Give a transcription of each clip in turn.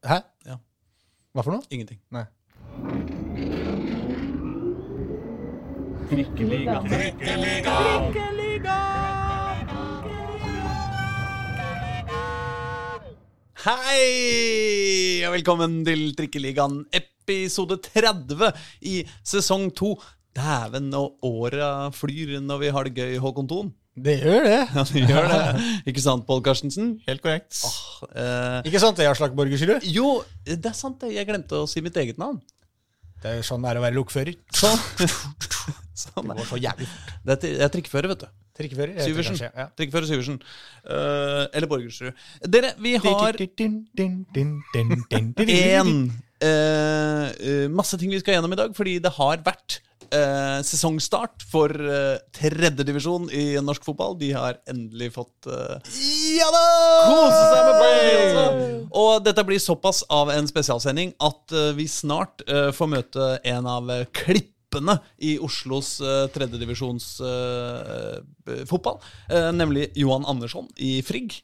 Hæ? Ja. Hva for noe? Ingenting. Nei. Hei, og velkommen til Trikkeligaen, episode 30 i sesong 2. Dæven, og åra flyr når vi har det gøy, Håkon Thon. Det gjør det. Ja, det gjør det. Ikke sant, Pål Karstensen? Helt korrekt. Eh, Ikke sant det, Aslak Borgersrud? jo, det er sant, det. Jeg glemte å si mitt eget navn. Det er sånn det er å være lokfører. Sånn. sånn Det er. går så jævlig fort. Det er, jeg er trikkefører, vet du. Trikkefører? Syversen. kanskje, Ja. Trikkefører Syversen. Eh, eller Borgersrud. Dere, vi har en eh, eh, masse ting vi skal gjennom i dag, fordi det har vært eh, sesongstart for uh, tredjedivisjon i norsk fotball. De har endelig fått eh, Ja da! kose seg med ball! Og dette blir såpass av en spesialsending at eh, vi snart eh, får møte en av eh, klippene i Oslos uh, tredjedivisjons uh, fotball, eh, nemlig Johan Andersson i Frigg.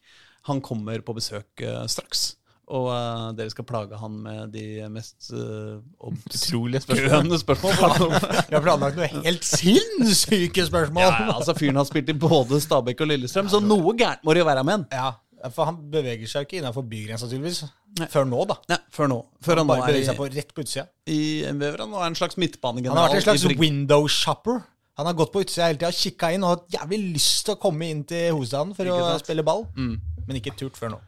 Han kommer på besøk eh, straks. Og uh, dere skal plage han med de mest uh, Utrolige spørsmål. spørsmål. Vi har planlagt noe helt sinnssyke spørsmål. Ja, ja, altså Fyren har spilt i både Stabæk og Lillestrøm, så noe gærent må det jo være med han. Ja, for han beveger seg ikke innenfor bygrensa, tydeligvis. Før nå, da. Nei, før nå. Før han Han bare er beveger seg på rett på utsida. i MVV. Han er en slags midtbanegeneral. Han har vært en slags window shopper. Han har gått på utsida hele tida og kikka inn og hatt jævlig lyst til å komme inn til hovedstaden for Ikke å sant? spille ball. Men ikke turt før nå.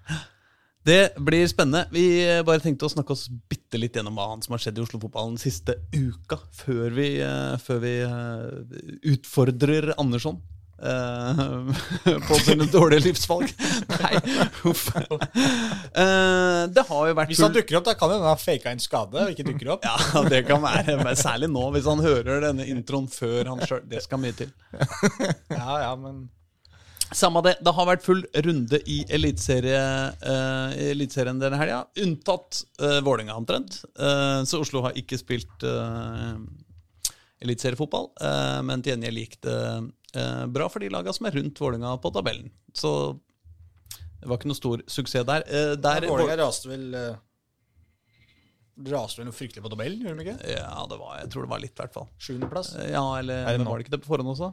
Det blir spennende. Vi eh, bare tenkte å snakke oss bitte litt gjennom hva som har skjedd i Oslo-fotballen den siste uka, før vi, eh, før vi eh, utfordrer Andersson. Uh, på sine dårlige livsvalg. Nei, uff. Uh, det har jo vært Hvis han dukker opp, da kan jo han ha faka en skade og ikke dukker opp. Ja, det kan være. Men særlig nå, hvis han hører denne introen før han sjøl. Det skal mye til. Ja, ja, men Samme det. Det har vært full runde i Eliteserien uh, Eliteserien denne helga, unntatt uh, Vålerenga omtrent. Uh, så Oslo har ikke spilt uh, eliteseriefotball, uh, men til gjengjeld gikk det uh, bra for de laga som er rundt Vålerenga på tabellen. Så det var ikke noe stor suksess der. Uh, der Vålerenga raste vel Raste vel noe fryktelig på tabellen, gjorde de ikke? ja, det var, jeg tror det var litt, i hvert fall. Sjuendeplass? Eh, Ja, eller Er det var det ikke det på forhånd også?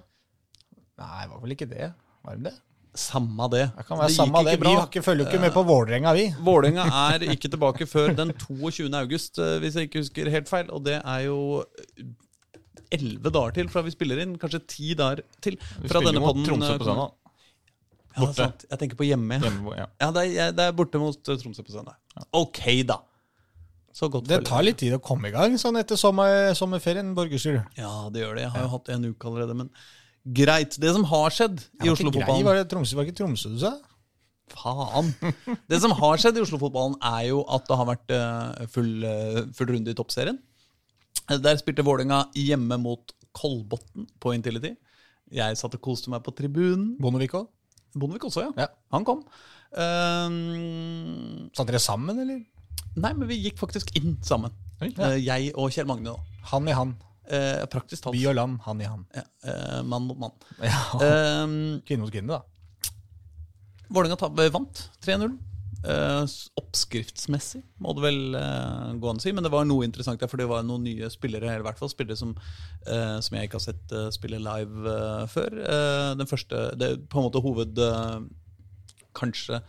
Nei, det var vel ikke det. Var det det? Samme det. Det kan være det samme det. Vi har ikke, følger jo ikke med på Vålerenga, vi. Vålerenga er ikke tilbake før den 22. august, eh, hvis jeg ikke husker helt feil. Og det er jo elleve dager til fra vi spiller inn. Kanskje ti dager til. Vi spiller denne mot podden, Tromsø eh, på søndag. Ja, Borte. sant. Jeg tenker på hjemme. ja. Hjemme, ja. Ja, det er, det er borte mot eh, Tromsø på søndag. Ok, da. Så godt Det tar litt tid å komme i gang sånn etter sommer, sommerferien, Borgersrud. Ja, det gjør det. Jeg har jo hatt en uke allerede, men greit. Det som har skjedd i Oslo-fotballen var var ikke Tromsø du sa? Faen. Det som har skjedd i Oslo-fotballen, er jo at det har vært eh, full, eh, full runde i toppserien. Eh, Der spilte Vålerenga hjemme mot Kolbotn på Intility. Jeg satt og koste meg på tribunen. Bondevik òg? Bondevik også, ja. Ja. Han kom. Eh, Satt dere sammen, eller? nei, men vi gikk faktisk inn sammen. Eh, jeg og Kjell Magne. da. Han i han. Eh, praktisk talt. By og land, han i han. Ja, eh, mann mot mann. Ja. Eh, Kvinne mot kvinne, da. Vålerenga vant 3-0. Eh, oppskriftsmessig, må det vel eh, gå an å si. Men det var noe interessant der, for det var noen nye spillere eller i hvert fall spillere som, eh, som jeg ikke har sett eh, spille live eh, før. Eh, den første det, På en måte hoved... eh, kanskje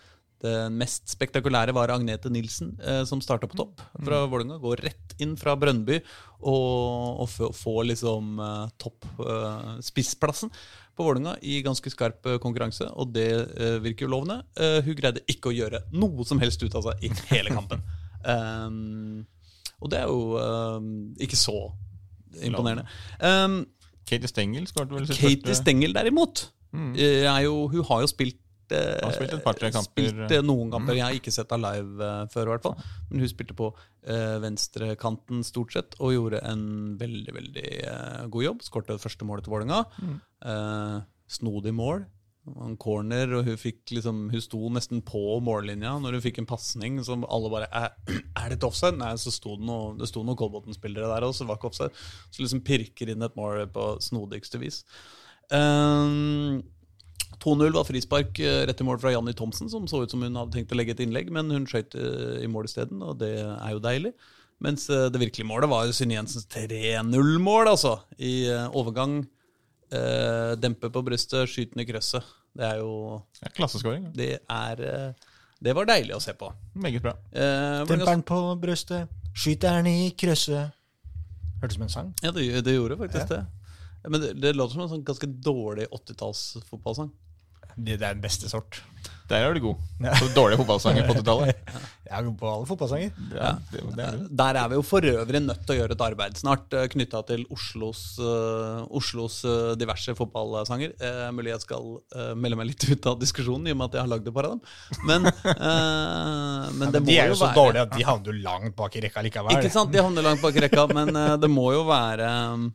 det mest spektakulære var Agnete Nilsen, eh, som starta på topp fra Vålerenga. Går rett inn fra Brønnby og, og får liksom eh, topp eh, spissplassen på Vålerenga i ganske skarp eh, konkurranse, og det eh, virker jo lovende. Eh, hun greide ikke å gjøre noe som helst ut av seg i hele kampen. Um, og det er jo um, ikke så imponerende. Um, Katie Stengel skåret vel sitt Katie første Stengel derimot, mm. jo, hun har jo spilt eh, spilte et par-tre kamper. Spilt eh, noen kamper. Jeg har ikke sett henne live eh, før, hvert fall. Men hun spilte på uh, venstrekanten stort sett, og gjorde en veldig, veldig uh, god jobb. Skårte det første målet til Vålerenga. Eh, snodig mål. En corner, og hun liksom Hun sto nesten på mållinja når hun fikk en pasning som alle bare Er, er det et offside? Nei, så sto det noe Det noen Kolbotn-spillere der også, det var ikke offside. Så liksom pirker inn et mål på snodigste vis. Um, 2-0 var frispark eh, rett i mål fra Janni Thomsen, som så ut som hun hadde tenkt å legge et innlegg, men hun skøyt eh, i mål isteden, og det er jo deilig. Mens eh, det virkelige målet var Synne Jensens 3-0-mål, altså. I overgang. Eh, dempe på brystet, skyten i krøsset. Det er jo Ja, klasseskåring. Det er Det var deilig å se på. Meget bra. Eh, Demperen på brystet, skyter den i krøsset. Hørtes ut som en sang. ja, det, det gjorde faktisk det. Men det, det låter som en sånn ganske dårlig 80-tallsfotballsang. Det, Det er den beste sort. Der er du god. Ja. Så dårlige fotballsanger på 80-tallet. Jeg er god på alle fotballsanger. Ja, det, det er. Der er vi jo for øvrig nødt til å gjøre et arbeid snart knytta til Oslos, uh, Oslos uh, diverse fotballsanger. Uh, mulig jeg skal eh, melde meg litt ut av diskusjonen, i og med at jeg har lagd et par av dem. Men, eh, men det må de er jo jo så være dårlige at de havner jo langt bak i rekka likevel. Ikke sant? De havner langt bak i rekka, men eh, det må jo være um,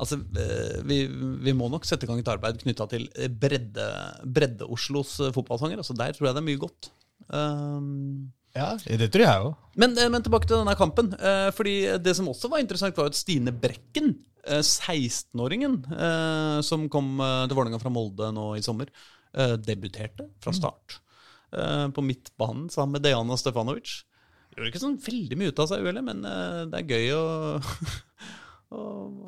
Altså, eh, vi, vi må nok sette i gang et arbeid knytta til eh, bredde, Bredde-Oslos bredde fotballsanger. Altså, der tror jeg det er mye godt. Um, Ja, det tror jeg òg. men, eh, men tilbake til denne kampen. Eh, fordi Det som også var interessant, var at Stine Brekken, eh, 16-åringen eh, som kom eh, til Vålerenga fra Molde nå i sommer, eh, debuterte fra start eh, på midtbanen sammen med Dejana Stefanovic. Gjorde ikke sånn veldig mye ut av seg, uhellet, men eh, det er gøy å, å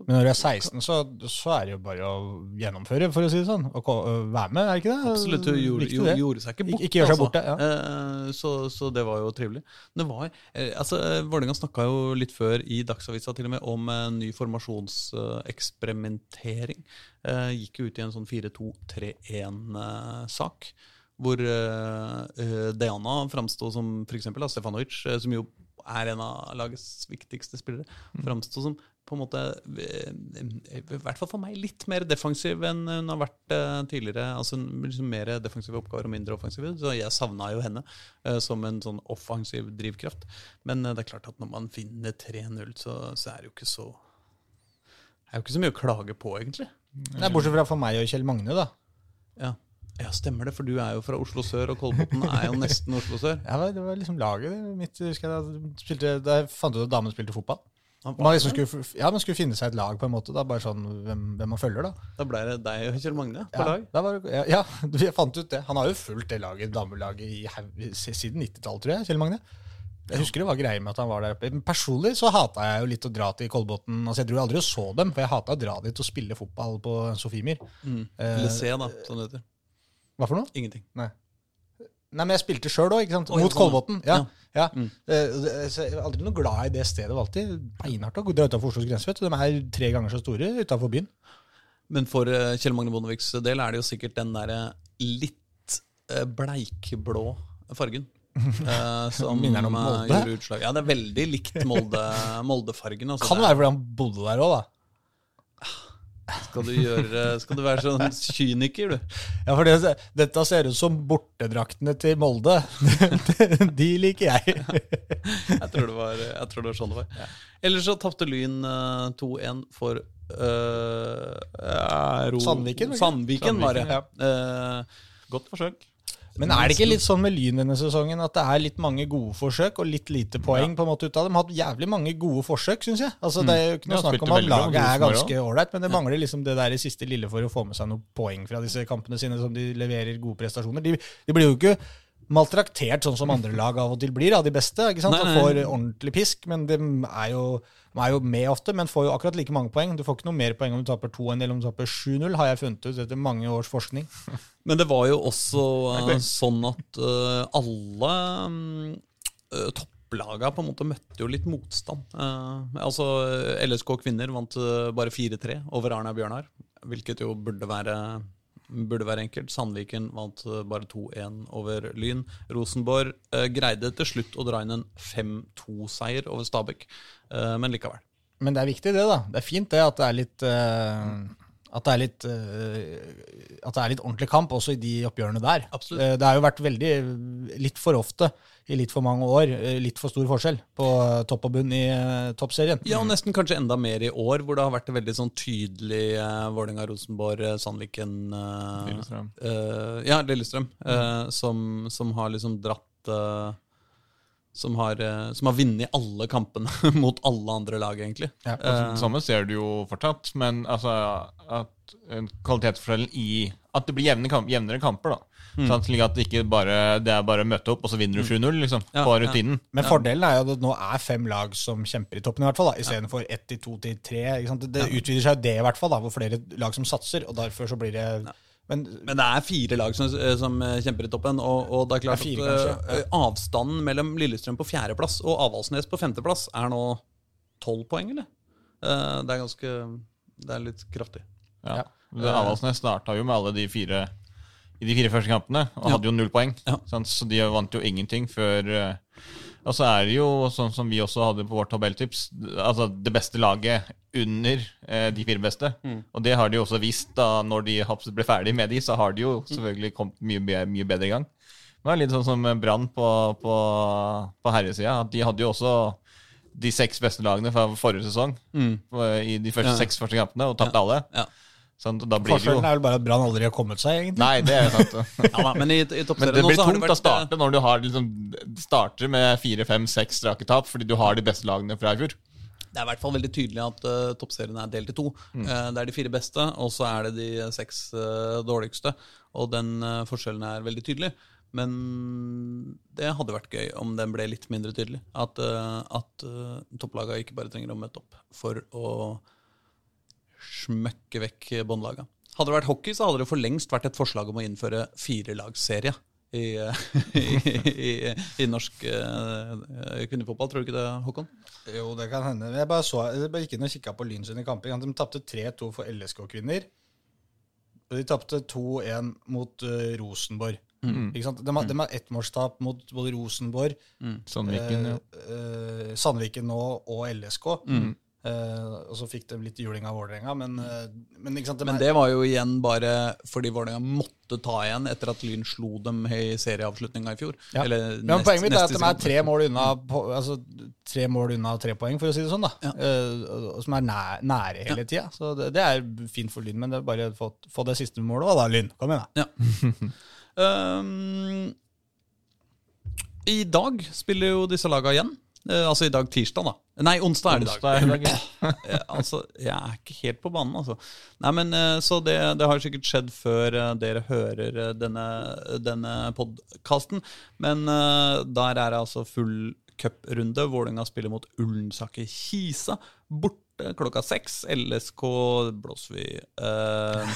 Men når du er 16, så, så er det jo bare å gjennomføre, for å si det sånn. Og øh, være med, er det ikke det? Absolutt. Hun gjorde, gjorde, gjorde seg ikke Ik- borte. ikke gjør seg altså. borte, ja. Eh, så, så det var jo trivelig. Det var, eh, altså, eh, Vålerenga snakka jo litt før i Dagsavisa til og med om en ny formasjonseksperimentering. Gikk jo ut i en sånn 4-2-3-1-sak. Hvor Diana framsto som f.eks. Stefanovic, som jo er en av lagets viktigste spillere, framsto som på en måte, eh, i hvert fall for meg, litt mer defensiv enn hun har vært eh, tidligere. altså liksom Mer defensive oppgaver og mindre offensive. Så jeg savna jo henne eh, som en sånn offensiv drivkraft. Men det er klart at når man vinner 3-0, så, så er det jo ikke så er jo ikke så mye å klage på, egentlig. Nei, bortsett fra for meg og Kjell Magne, da. Ja. ja, stemmer det, for du er jo fra Oslo sør, og Kolbotn er jo nesten Oslo sør. Ja, det var liksom laget mitt. husker jeg, da, spilte, da jeg fant ut at damene spilte fotball. Man liksom skulle, ja, man skulle finne seg et lag, på en måte. Da, bare sånn hvem, hvem man følger, da. Da ble det deg og Kjell Magne på Ja, lag. da var, det- ja, ja, jeg fant ut det. Han har jo fulgt det laget, damelaget i, siden 90-tallet, tror jeg. Kjell Magne. Jeg husker det var greier med at han var der oppe. Personlig så hata jeg jo litt å dra til Kolbotn. Altså, jeg dro aldri og så dem, for jeg hata å dra dit og spille fotball på Sofiemyr. Mm. Eh, Eller se, da, som det heter. Hva for noe? Ingenting. Nei. Nei, men jeg spilte sjøl òg, ikke sant? Mot sånn, ja. Kolbotn. Ja. ja. Mm. Eh, jeg var aldri noe glad i det stedet. Alltid beinhardt å dra utenfor Oslos grense. vet du. De er tre ganger så store utenfor byen. Men for eh, Kjell Magne Bondeviks del er det jo sikkert den derre litt eh, bleikblå fargen. Uh, som Minner om eh, Molde? gjorde utslag. Ja, det er veldig likt Molde, Molde-fargen. altså. Kan Det er- være fordi han bodde der òg, da. Skal du, gjøre, skal du være sånn kyniker, du? Ja, for det, Dette ser ut som bortedraktene til Molde. De liker jeg. Jeg tror det var, tror det var sånn det var. Ellers så tapte Lyn eh, 2-1 for uh, ja, Ro- Sandviken? Sandviken, var det. Ja. Uh, Godt forsøk. Men er det ikke litt sånn med Lyn denne sesongen at det er litt mange gode forsøk og litt lite poeng på en måte ut av dem? De har hatt jævlig mange gode forsøk, syns jeg. Altså, Det er jo ikke noe snakk om at laget er ganske ålreit, men det mangler liksom det der i siste lille for å få med seg noen poeng fra disse kampene sine, som de leverer gode prestasjoner. De, de blir jo ikke maltraktert sånn som andre lag av og til blir, av de beste. ikke sant? Nei, Og får ordentlig pisk, men de er jo, de er jo med ofte, men får jo akkurat like mange poeng. Du får ikke noe mer poeng om du taper 2-1 eller om du taper 7-0, har jeg funnet ut etter mange års forskning. Men det var jo også uh, sånn at uh, alle mm, topp topplaga på en måte møtte jo litt motstand. Eh, altså LSK kvinner vant eh, bare 4-3 over Arna Bjørnar, hvilket jo burde være Burde være enkelt. Sandviken vant eh, bare 2-1 over Lyn. Rosenborg eh, greide til slutt å dra inn en 5-2-seier over Stabæk, eh, men likevel. Men det er viktig, det. da. Det er fint det at det er litt eh, at det er litt uh, At det er litt ordentlig kamp også i de oppgjørene der. Absolutt. Eh, det har jo vært veldig litt for ofte i litt for mange år uh, litt for stor forskjell på topp og bunn i toppserien. Ja, og nesten kanskje enda mer i år, hvor det har vært veldig sånn tydelig uh, Vålerenga, Rosenborg, eh, Sandviken eh, Lillestrøm. Ja, Lillestrøm. mm. som, som har liksom dratt som har, eh, som har vunnet alle kampene mot alle andre lag, egentlig. Ja. Eh, Det samme ser du jo fortsatt, men altså at en kvalitetsforskjellen i At det blir jevne kamp, jevnere kamper, da. Mm. Sånn, Slik at det ikke bare det er bare å møte opp, og så vinner du 7-0, liksom. Ja, på ja. rutinen. Men fordelen er jo at det nå er fem lag som kjemper i toppen, i hvert fall. da, Istedenfor ett til to til tre. ikke sant? Det utvider seg jo det, i hvert fall, da, hvor flere lag som satser. og derfor så blir det... Men Men det er fire lag som, eh, som kjemper i toppen. Og, og det er klart Det er fire, at eh, avstanden mellom Lillestrøm på fjerdeplass og Avaldsnes på femteplass er nå tolv poeng, eller? Eh, Det er ganske Det er litt kraftig. Ja. Ja. Avaldsnes starta jo med alle de fire i de fire første kampene, og Ja. hadde jo null poeng. Ja. Sant? Så de vant jo ingenting før eh, Og så er det jo sånn som vi også hadde på vårt tabelltips, altså det beste laget under eh, de fire beste. Mm. Og det har de jo også vist da når de ble ferdig med de, så har de jo selvfølgelig kommet mye, mye bedre i gang. Det var litt sånn som Brann på, på, på herresida. De hadde jo også de seks beste lagene fra forrige sesong mm. i de første Ja. seks første kampene, og tapte alle. Ja. Blir det jo forskjellen er vel bare at Brann aldri har kommet seg, egentlig. Nei, det er sant. Ja, men i, i Men det blir tungt vært, å starte når du har liksom, starter med fire, fem, seks strake tap, fordi du har de beste lagene fra i fjor. Det er i hvert fall veldig tydelig at uh, toppserien er delt i to. Mm. Uh, det er de fire beste, og så er det de seks uh, dårligste. Og den eh, forskjellen er veldig tydelig. Men det hadde vært gøy om den ble litt mindre tydelig. At, uh, at uh, topplaga ikke bare trenger å møte opp for å smøkke vekk båndlaga. Hadde det vært hockey, så hadde det for lengst vært et forslag om å innføre firelagsserie. I, eh, i, i, i norsk uh, kvinnefotball, tror du ikke det, Håkon? Jo, det kan hende. Jeg bare, så, jeg bare gikk inn og kikka på Lyn sine kamper. De tapte 3-2 for LSK-kvinner. Og de tapte 2-1 mot uh, Rosenborg. Ikke sant? De har, de har ettmålstap mot både Rosenborg, Sandviken, ja. eh, eh, Sandviken nå og LSK. Eh, og så fikk de litt juling av Vålerenga, men, uh, men sant? de Men det var jo igjen bare fordi Vålerenga måtte ta igjen etter at Lyn slo dem i serieavslutninga i fjor. Ja. Eller Ja, men nest- Poenget mitt er at de er tre mål unna altså, tre mål unna tre poeng, for å si det sånn. da. Ja. uh, som er næ- nære hele tida. Så det, det er fint for Lyn, men det er bare å få, få det siste målet òg, da, Lyn. Kom igjen, da. Um, I dag spiller jo disse laga igjen. Altså i dag tirsdag, da. Nei, onsdag er det i dag. Onsdag er det i dag, altså, jeg er ikke helt på banen, altså. Nei, men eh, Så det, det har sikkert skjedd før eh, dere hører eh, denne, denne podkasten. Men der er det altså full cuprunde. Vålerenga spiller mot Ullensaker Kisa. Borte klokka seks. LSK blåser vi Uh,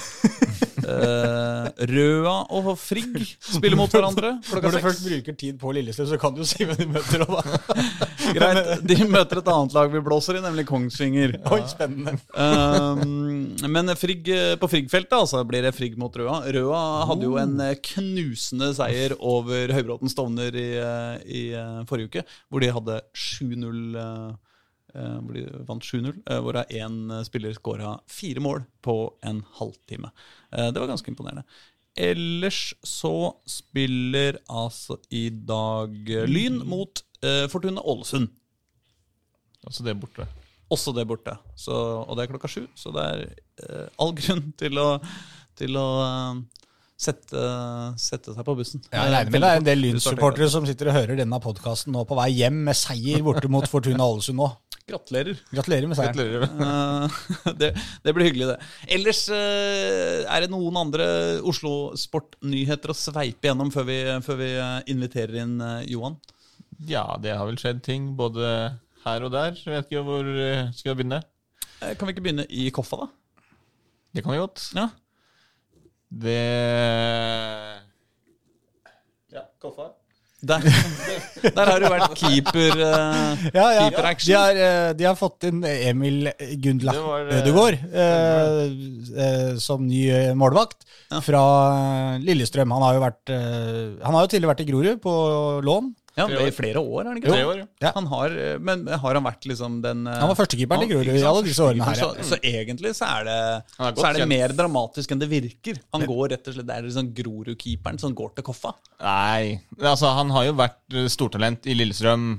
uh, Røa og Frigg spiller mot hverandre klokka Når du først bruker tid på Lillestrøm, så kan du jo si hvem de møter da. Greit, De møter et annet lag vi blåser i, nemlig Kongsvinger. Oi, spennende. uh, men Frigg, på Frigg-feltet altså, blir det Frigg mot Røa. Røa hadde jo en eh, knusende seier over Høybråten Stovner i, eh, i eh, forrige uke, hvor de hadde 7-0 eh, eh, hvor de vant 7-0, hvor hvorav én spiller skåra fire mål på en halvtime. Eh, Det var ganske imponerende. Ellers så spiller altså i dag eh, Lyn mot eh, Fortuna Ålesund. Altså det er borte. Også det borte. Så, og det er klokka sju, så det er eh, all grunn til å, til å eh, sette, sette seg på bussen. Jeg regner med det er en del Lyn-supportere som sitter og hører denne podkasten nå på vei hjem med seier borte mot Fortuna Ålesund nå. Gratulerer. Gratulerer med seieren. Gratulerer. Eh, det, det blir hyggelig, det. Ellers eh, er det noen andre Oslo-sportnyheter å sveipe gjennom før vi, før vi eh, inviterer inn eh, Johan? Ja, det har vel skjedd ting både her og der. Jeg vet ikke hvor skal jeg begynne. Kan vi ikke begynne i Koffa, da? Det kan vi godt. Ja. Det Ja, Koffa. Der, der har du vært keeper uh, Ja, ja. Keeperaction. De, har, eh, de har fått inn Emil Gundla eh, Ødegaard uh, uh, som ny målvakt Ja. fra Lillestrøm. Han har jo vært Han har jo tidligere vært i Grorud på lån. Ja, Tre år. I flere år, er han ikke det? år, ja. Han har, eh, men har han vært liksom den eh, Han var førstekeeperen i Grorud i alle disse årene her. Så, Ja. så egentlig så er det, er så er det mer dramatisk enn det virker. Han går rett og slett, Det er liksom Grorud-keeperen som går til Koffa. Nei, altså han har jo vært eh, stortalent i Lillestrøm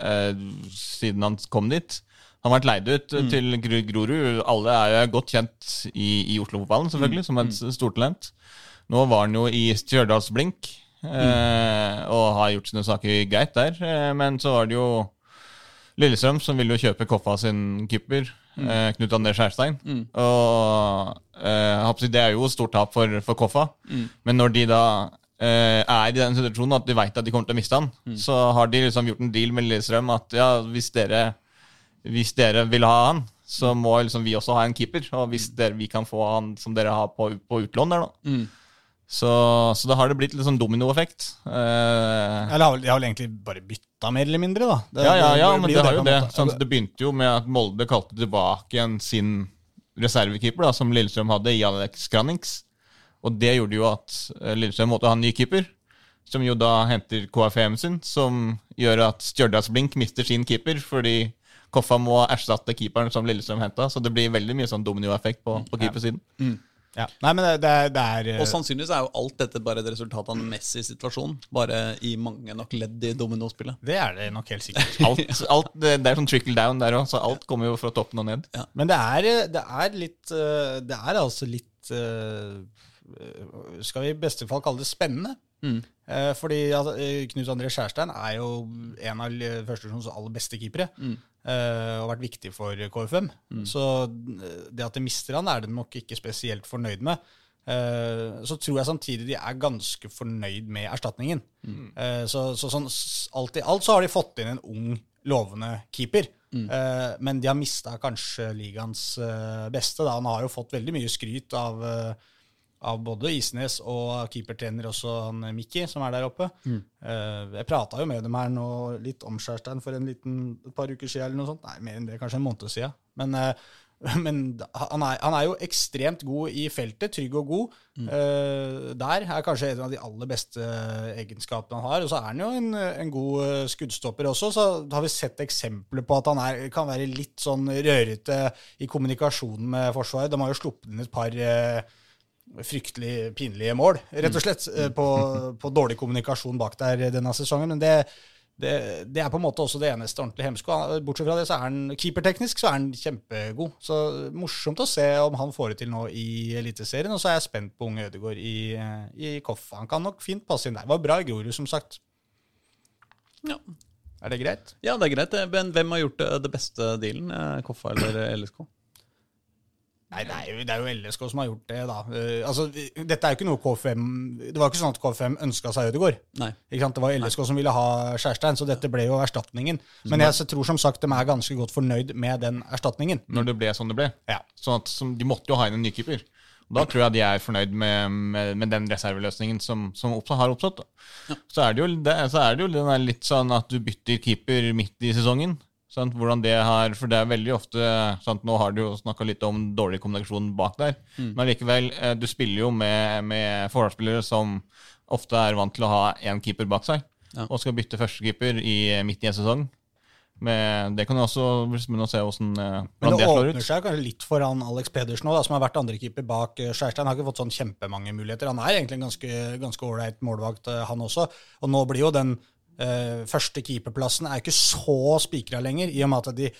eh, siden han kom dit. Han har vært leid ut mm. til Grorud. Alle er jo godt kjent i, i Oslo-fotballen, selvfølgelig, som et stortalent. Nå var han jo i Stjørdals Blink eh, og har gjort sine saker greit der. Eh, men så var det jo Lillestrøm som ville jo kjøpe Koffa sin keeper, mm. Knut André Skjærstein. Og eh, jeg si, det er jo et stort tap for, for Koffa. Men når de da eh, er i den situasjonen at de veit at de kommer til å miste han, så har de liksom gjort en deal med Lillestrøm at ja, hvis dere, hvis dere vil ha han, så må liksom vi også ha en keeper. Og hvis dere, vi kan få han som dere har på, på utlån der, da. Så, så da har det blitt litt sånn dominoeffekt. Eh, Eller har har vel egentlig bare bytta, mer eller mindre, da. Det, ja, ja, ja, men det har jo det. Sånn, det begynte jo med at Molde kalte tilbake igjen sin reservekeeper, da, som Lillestrøm hadde, i Alex Granings. Og det gjorde jo at eh, Lillestrøm måtte ha en ny keeper, som jo da henter KFM sin, som gjør at Stjørdals Blink mister sin keeper, fordi Koffa må erstatte keeperen som Lillestrøm henta. Så det blir veldig mye sånn dominoeffekt på, på keepersiden. Ja. Nei, men det, det er, det er Og sannsynligvis er jo alt dette bare et resultat av en Messi-situasjon. Bare i mange nok ledd i dominospillet. Det er det nok helt sikkert. Alt, alt, det, det er sånn trickle down der òg, så alt kommer jo fra toppen og ned. Men det er, det er litt eh, Det er altså litt eh, Skal vi i beste fall kalle det spennende? Mm. Fordi altså, eh, Knut André Skjærstein er jo en av førstesjonens aller beste keepere. eh, Og vært viktig for KFM. Så eh, det at de mister han, er de nok ikke spesielt fornøyd med. Eh, Så tror jeg samtidig de er ganske fornøyd med erstatningen. Mm. Så, så sånn alt i alt så har de fått inn en ung, lovende keeper. Mm. Men de har mista kanskje ligaens eh, beste. Da. Han har jo fått veldig mye skryt av, eh, av både Isnes og keepertrener også han Mikki, som er der oppe. Mm. Jeg prata jo med dem her nå litt om Skjærstein for en liten, et par uker siden, eller noe sånt. Nei, mer enn det, kanskje en måned siden. Men, eh, men han, er, han er jo ekstremt god i feltet, trygg og god. Mm. der er kanskje en av de aller beste egenskapene han har. Og så er han jo en, en god eh, skuddstopper også, så har vi sett eksempler på at han er, kan være litt sånn rørete i kommunikasjonen med Forsvaret. De har jo sluppet inn et par eh, fryktelig pinlige mål, rett og slett, eh, på, på dårlig kommunikasjon bak der denne sesongen. Men det, det, det er på en måte også det eneste ordentlige hemsko. Bortsett fra det, så er han keeperteknisk så er han kjempegod. Så morsomt å se om han får det til nå i Eliteserien. Og så er jeg spent på unge Ødegaard i, eh, i Koffa. Han kan nok fint passe inn der. Var bra i Grorud, som sagt. Ja. Er det greit? ja, det er greit. Men hvem har gjort det, beste dealen? Eh, Koffa eller LSK? Nei, det er, jo, det er jo LSK som har gjort det, da. Uh, altså, dette er jo ikke noe KFM Det var jo ikke sånn at KFM ønska seg Ødegaard. Nei. Ikke sant? Det var LSK som ville ha Skjærstein, så dette ble jo erstatningen. Men jeg tror som sagt de er ganske godt fornøyd med den erstatningen. Når det ble sånn det ble. Ja. Sånn at som, De måtte jo ha inn en ny keeper. Da tror jeg de er fornøyd med, med, med den reserveløsningen som, som oppstå, har oppstått. da. Så er det jo, det, så er det jo den der litt sånn at du bytter keeper midt i sesongen. Sant? Hvordan det har, For det er veldig ofte sant? Nå har du jo snakka litt om dårlig kommunikasjon bak der. Men likevel, eh, du spiller jo med, med forsvarsspillere som ofte er vant til å ha én keeper bak seg, Ja. og skal bytte førstekeeper i, midt i en sesong. Men det kan jo også bli spennende å se hvordan, det slår ut. Men det åpner seg kanskje litt for han Alex Pedersen òg, som har vært andrekeeper bak eh, Skjærstein. Har ikke fått sånn kjempemange muligheter. Han er egentlig en ganske ålreit målvakt, eh, han også. Og nå blir jo den eh, første keeperplassen er ikke så spikra lenger, i og med at de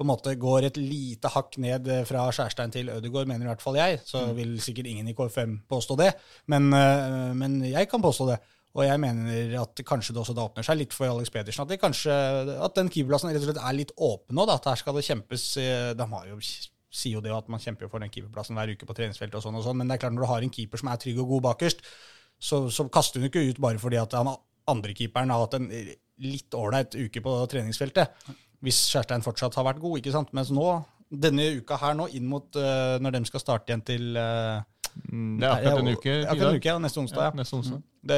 på en måte går et lite hakk ned eh, fra Skjærstein til Ødegaard, mener i hvert fall jeg. Så vil sikkert ingen i KFM påstå det, men, eh, men jeg kan påstå det. Og jeg mener at kanskje det også da åpner seg litt for Alex Pedersen. At, kanskje, at den keeperplassen rett og slett er litt åpen nå. Da, at her skal det kjempes eh, De har jo, sier jo det at man kjemper for den keeperplassen hver uke på treningsfeltet, og sånn og sånn, men det er klart når du har en keeper som er trygg og god bakerst, så, så kaster hun ikke ut bare fordi at han andrekeeperen har hatt en litt ålreit uke på treningsfeltet. Hvis Kjærstein fortsatt har vært god, ikke sant. Mens nå, denne uka her nå, inn mot uh, når de skal starte igjen til Mm, Det er akkurat en uke. Akkurat en uke, ja. Neste onsdag. Ja, Ja. neste onsdag. Det,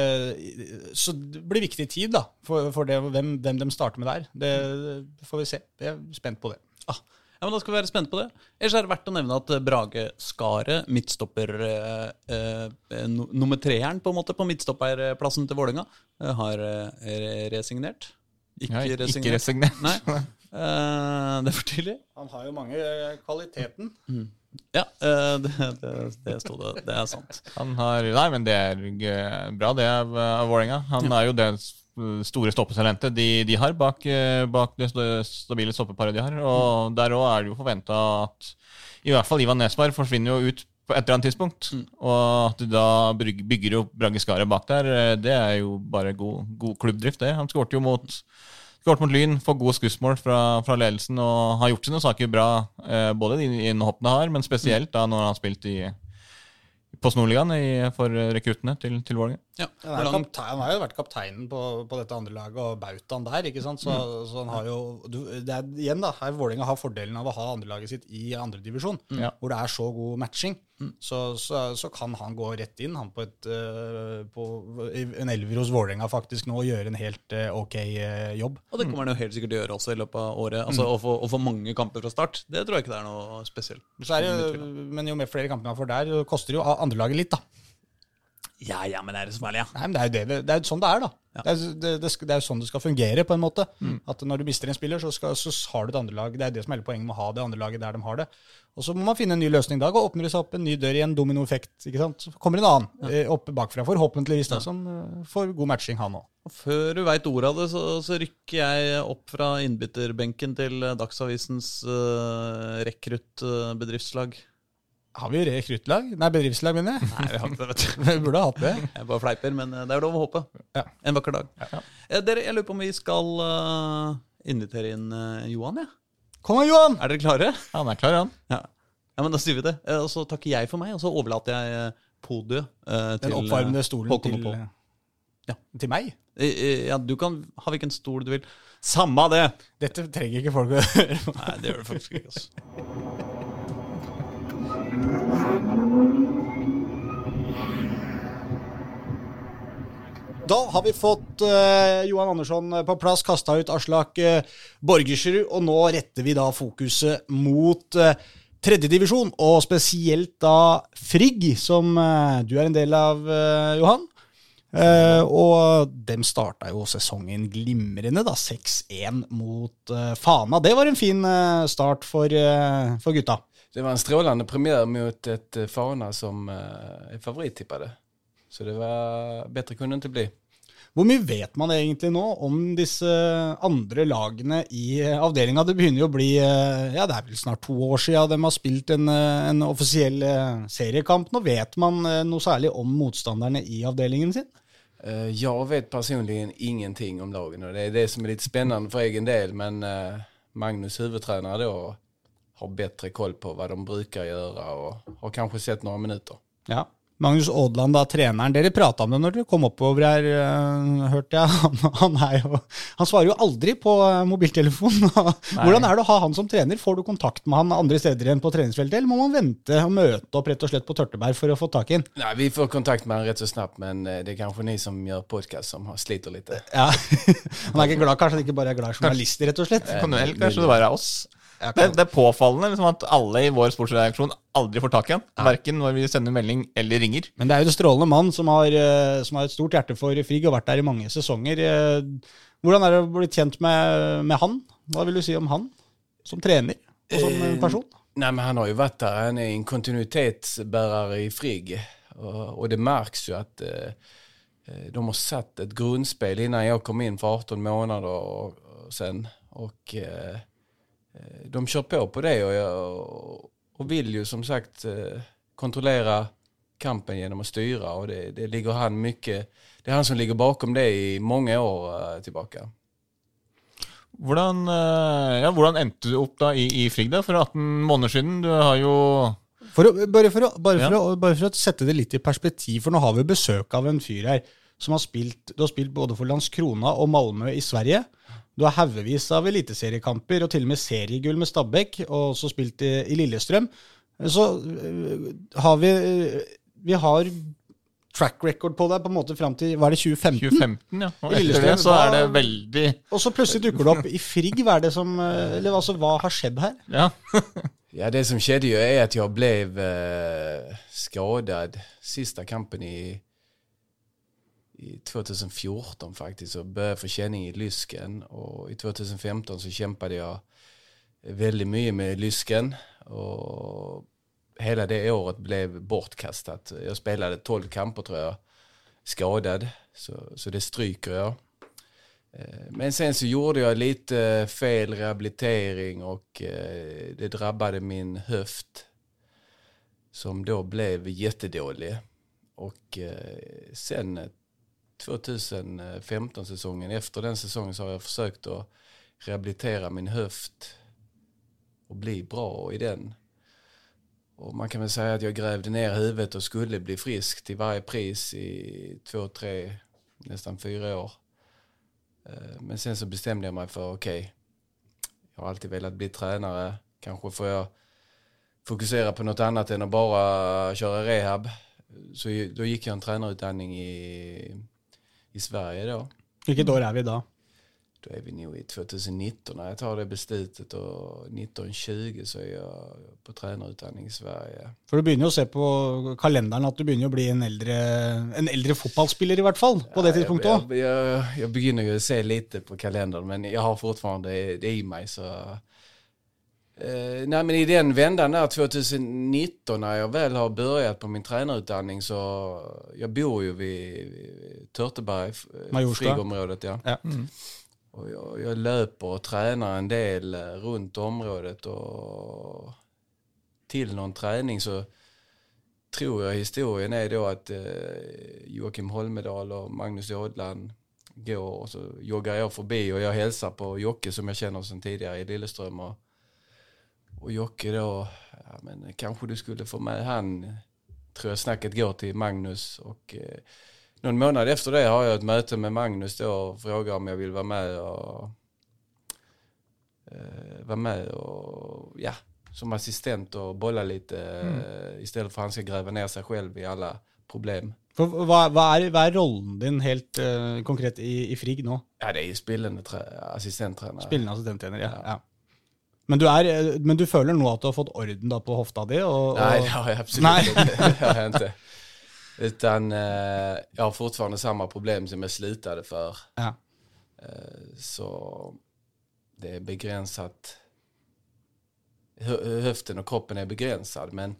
så det blir viktig tid da, for, for det, hvem, hvem de starter med der. Det får vi se. Jeg er spent på det. Ah, ja, men Da skal vi være spente på det. Ellers er det verdt å nevne at eh, Brage Skaret, midtstopper eh, eh, no, nummer treeren på en måte på midtstopperplassen til Vålerenga, eh, har eh, resignert. Ikke Nei, resignert. ikke resignert. Nei, eh, det er for tidlig. Han har jo mange kvaliteten. kvaliteten. Ja, eh, det, det, det sto det. Det er sant. Han har, nei, men det er eh, bra, det av, Vålerenga. Han er jo det store stoppetalentet de, de har bak, eh, bak det stabile stoppeparet de har. Og der òg er det jo forventa at i hvert fall Ivan Nesberg forsvinner jo ut på et eller annet tidspunkt. Og at de da bygger opp Brage Skaret bak der, eh, det er jo bare god, god klubbdrift, det. Han skårte jo mot, Skåret mot Lyn, får gode skussmål fra, fra ledelsen og har gjort sine saker bra, eh, både de innhoppene har, men spesielt da når han har spilt i på Snorligaen i- for rekruttene til, til Vålerenga. Ja, Han, er kaptein, han har jo vært kapteinen på, på dette andre laget og bautaen der. ikke sant? Så, så han har jo du, det er, Igjen, da, her Vålerenga har fordelen av å ha andrelaget sitt i andredivisjon, mm. hvor det er så god matching. Så, så, så kan han gå rett inn han på, et, eh, på en elver hos Vålerenga faktisk nå og gjøre en helt eh, ok eh, jobb. Og det kommer han jo helt sikkert til å gjøre også i løpet av året. Altså Å få å få mange kamper fra start, det tror jeg ikke det er noe spesielt. Så er det, jo- men jo mer flere kamper man får der, koster jo andrelaget litt, da. Ja, ja, men er det så farlig, ja? Nei, men Det er jo det, det, er jo sånn det er, da. Det, er, det, det, det er jo sånn det skal fungere, på en måte. At når du mister en spiller, så, skal, så har du et andre lag. Det er det som er hele poenget med å ha det andre laget der de har det. Og så må man finne en ny løsning da, og åpner det seg opp en ny dør i en dominoeffekt. ikke sant? Så kommer en annen ja. opp bakfra, forhåpentligvis, da, som eh, får god matching, han òg. Og Før du veit ordet av det, så, så rykker jeg opp fra innbytterbenken til eh, Dagsavisens uh, rekruttbedriftslag. Har vi rekruttlag? Nei, bedriftslag, mener jeg. Nei, vi har det, vet du. Vi burde ha hatt det. Jeg bare fleiper, men eh, det er lov å håpe. Ja. En vakker dag. Eh, Dere, jeg lurer på om vi skal eh, invitere inn eh, Johan, ja. Kom igjen, Johan! Er dere klare? Han er klar, han. Ja. ja, men da sier vi det. Eh, Og så takker jeg for meg, og så overlater jeg eh, podiet eh, til Den eh, stolen Håkon og til, Pål. ja. til meg. Eh, eh, Ja, du kan ha hvilken stol du vil. Samme det! Dette trenger ikke folk å høre. Nei, det gjør det faktisk ikke. Altså. Da har vi fått uh, Johan Andersson på plass, kasta ut Aslak uh, Borgersrud, og nå retter vi da fokuset mot uh, tredjedivisjon, og spesielt da Frigg, som uh, du er en del av, eh, Johan. Eh, og dem starta jo sesongen glimrende, da. 6-1 mot eh, Fana. Det var en fin eh, start for, eh, for gutta. Det var en strålande premiär mot ett eh, Fana som eh, favorittippade. Så det var bättre kunde det inte bli. Hvor mye vet man egentlig nå om disse andre lagene i avdelinga? Det begynner jo å bli eh, ja det er vel snart to år siden de har spilt en, eh, en offisiell eh, seriekamp. Nå vet man eh, noe særlig om motstanderne i avdelingen sin? Jeg vet personlig ingenting om lagene. det er det som er litt spennende for egen del. Men eh, Magnus, hovedtrener, då, har bättre koll på vad de brukar göra och har kanske sett några minuter. Ja. Magnus Aadland, da, treneren. Dere prata om det når dere kom oppover her, eh, hørte jeg. Han, han, er jo, han svarer jo aldri på mobiltelefonen. Hvordan er det å ha han som trener? Får du kontakt med han andre steder enn på treningsfeltet, eller må man vente og møte opp rett og slett på Tørteberg for å få tak i han? Nei, vi får kontakt med han rett så snart, men eh, det er kanskje ni som gjør podcast som har sliter litt. Ja. Han er ikke glad, kanskje han ikke bare er glad journalist, rett og slett. Kan du heller kanskje det være oss? Det, det er påfallende liksom, at alle i vår sportsreaksjon aldri får tak i han. Verken når vi sender melding eller ringer. Men det er jo en strålende mann som har, eh, som har et stort hjerte for Frigg og vært der i mange sesonger. Eh, Hvordan er det å bli kjent med, med han? Hva vil du si om han som trener og som eh, person? Nej, men han har jo vært der. Han er en kontinuitetsbærer i Frigg. og, og, det merkes jo at eh, eh, de har satt et grunnspill innan jeg kom inn for 18 måneder og, og sen. Och eh, eh, de kör på på det och, jag, och vill ju som sagt kontrollere kontrollera kampen genom att styra och det, det ligger han mycket, det är han som ligger bakom det i många år tilbake. tillbaka. Hvordan, eh, ja, hvordan endte du opp da i, i Frigda for 18 måneder siden? Du har jo For å, bare, for å, bare, for å, bare for å sette det litt i perspektiv, for nå har vi besøk av en fyr her som har spilt, du har spilt både for Landskrona og Malmö i Sverige. Du har haugevis av eliteseriekamper og til og med seriegull med Stabæk, og også spilt i, i Lillestrøm. Så øh, har vi Vi har track record på deg på en måte fram til hva er det, 2015? 2015, ja. Og etter det så er det veldig Og så plutselig dukker det opp i Frigg. Hva er det som øh, Eller altså, hva har skjedd her? Ja. Ja, det som skjedde jo er at jeg ble skadet siste sista kampen i, i 2014 faktiskt så började känning i lysken. Och i 2015 så kämpade jag väldigt mycket med lysken. Och hela det året blev bortkastat. Jag spelade 12 kamper tror jag, skadad. Så, så det stryker jag. Eh, Men sen så gjorde jag lite fel rehabilitering och eh, det drabbade min höft. som då blev jättedålig. Och eh, sen eh, 2015-säsongen, efter den säsongen så har jag försökt att rehabilitera min höft och bli bra i den. Och man kan väl säga att jag grävde ner huvudet och skulle bli frisk till varje pris i två, tre, nästan fyra år. Eh, Men sen så bestämde jag mig för, okej, jag har alltid velat bli tränare. Kanske får jag fokusera på något annat än att bara köra rehab. Så då gick jag en tränarutbildning i, i Sverige då. Hvilket år er vi da? Då är vi nog i 2019 när jag tar det beslutet och 1920 så är jag på tränarutbildning i Sverige. For du begynner jo å se på kalenderen at du begynner å bli en eldre, en eldre fotballspiller, i hvert fall, på det tidspunktet òg. Jag, jag, jag, jag begynner ju se lite på kalendern men jag har fortfarande det i mig så... Eh, nej men i den vändan där 2019 när jag väl har börjat på min tränarutbildning så... Jag bor ju vid, vid Törteberg, eh, Majorska. frigområdet ja. Ja. Och jag, jag löper och tränar en del eh, runt området och till någon träning så tror jag historien är då att Joakim Holmedal och Magnus Ådland går och så joggar jag förbi och jag hälsar på Jocke som jag känner sedan tidigare i Lilleström och, och Jocke då, ja men kanske du skulle få med han, tror jag snacket går till Magnus och eh, någon månad efter det har jag ett möte med Magnus då och frågar om jag vill vara med och eh, vara med och ja, som assistent och bolla lite mm. istället för att han ska gräva ner sig själv i alla problem. For hva, hva, er, hva er rollen din helt uh, konkret i, i Frigg nå? Ja, det er jo spillende trä- Spillende assistenttrener, ja. ja. Men, du er, men du føler nå at du har fått orden da på hofta di? Og, Nej, og, det har absolutt absolut ikke. Det har inte. Utan eh, jeg har fortfarande samme problem som jeg slutade for. ja. Eh, så det er begränsat. Hö- Höften och kroppen er begränsad. Men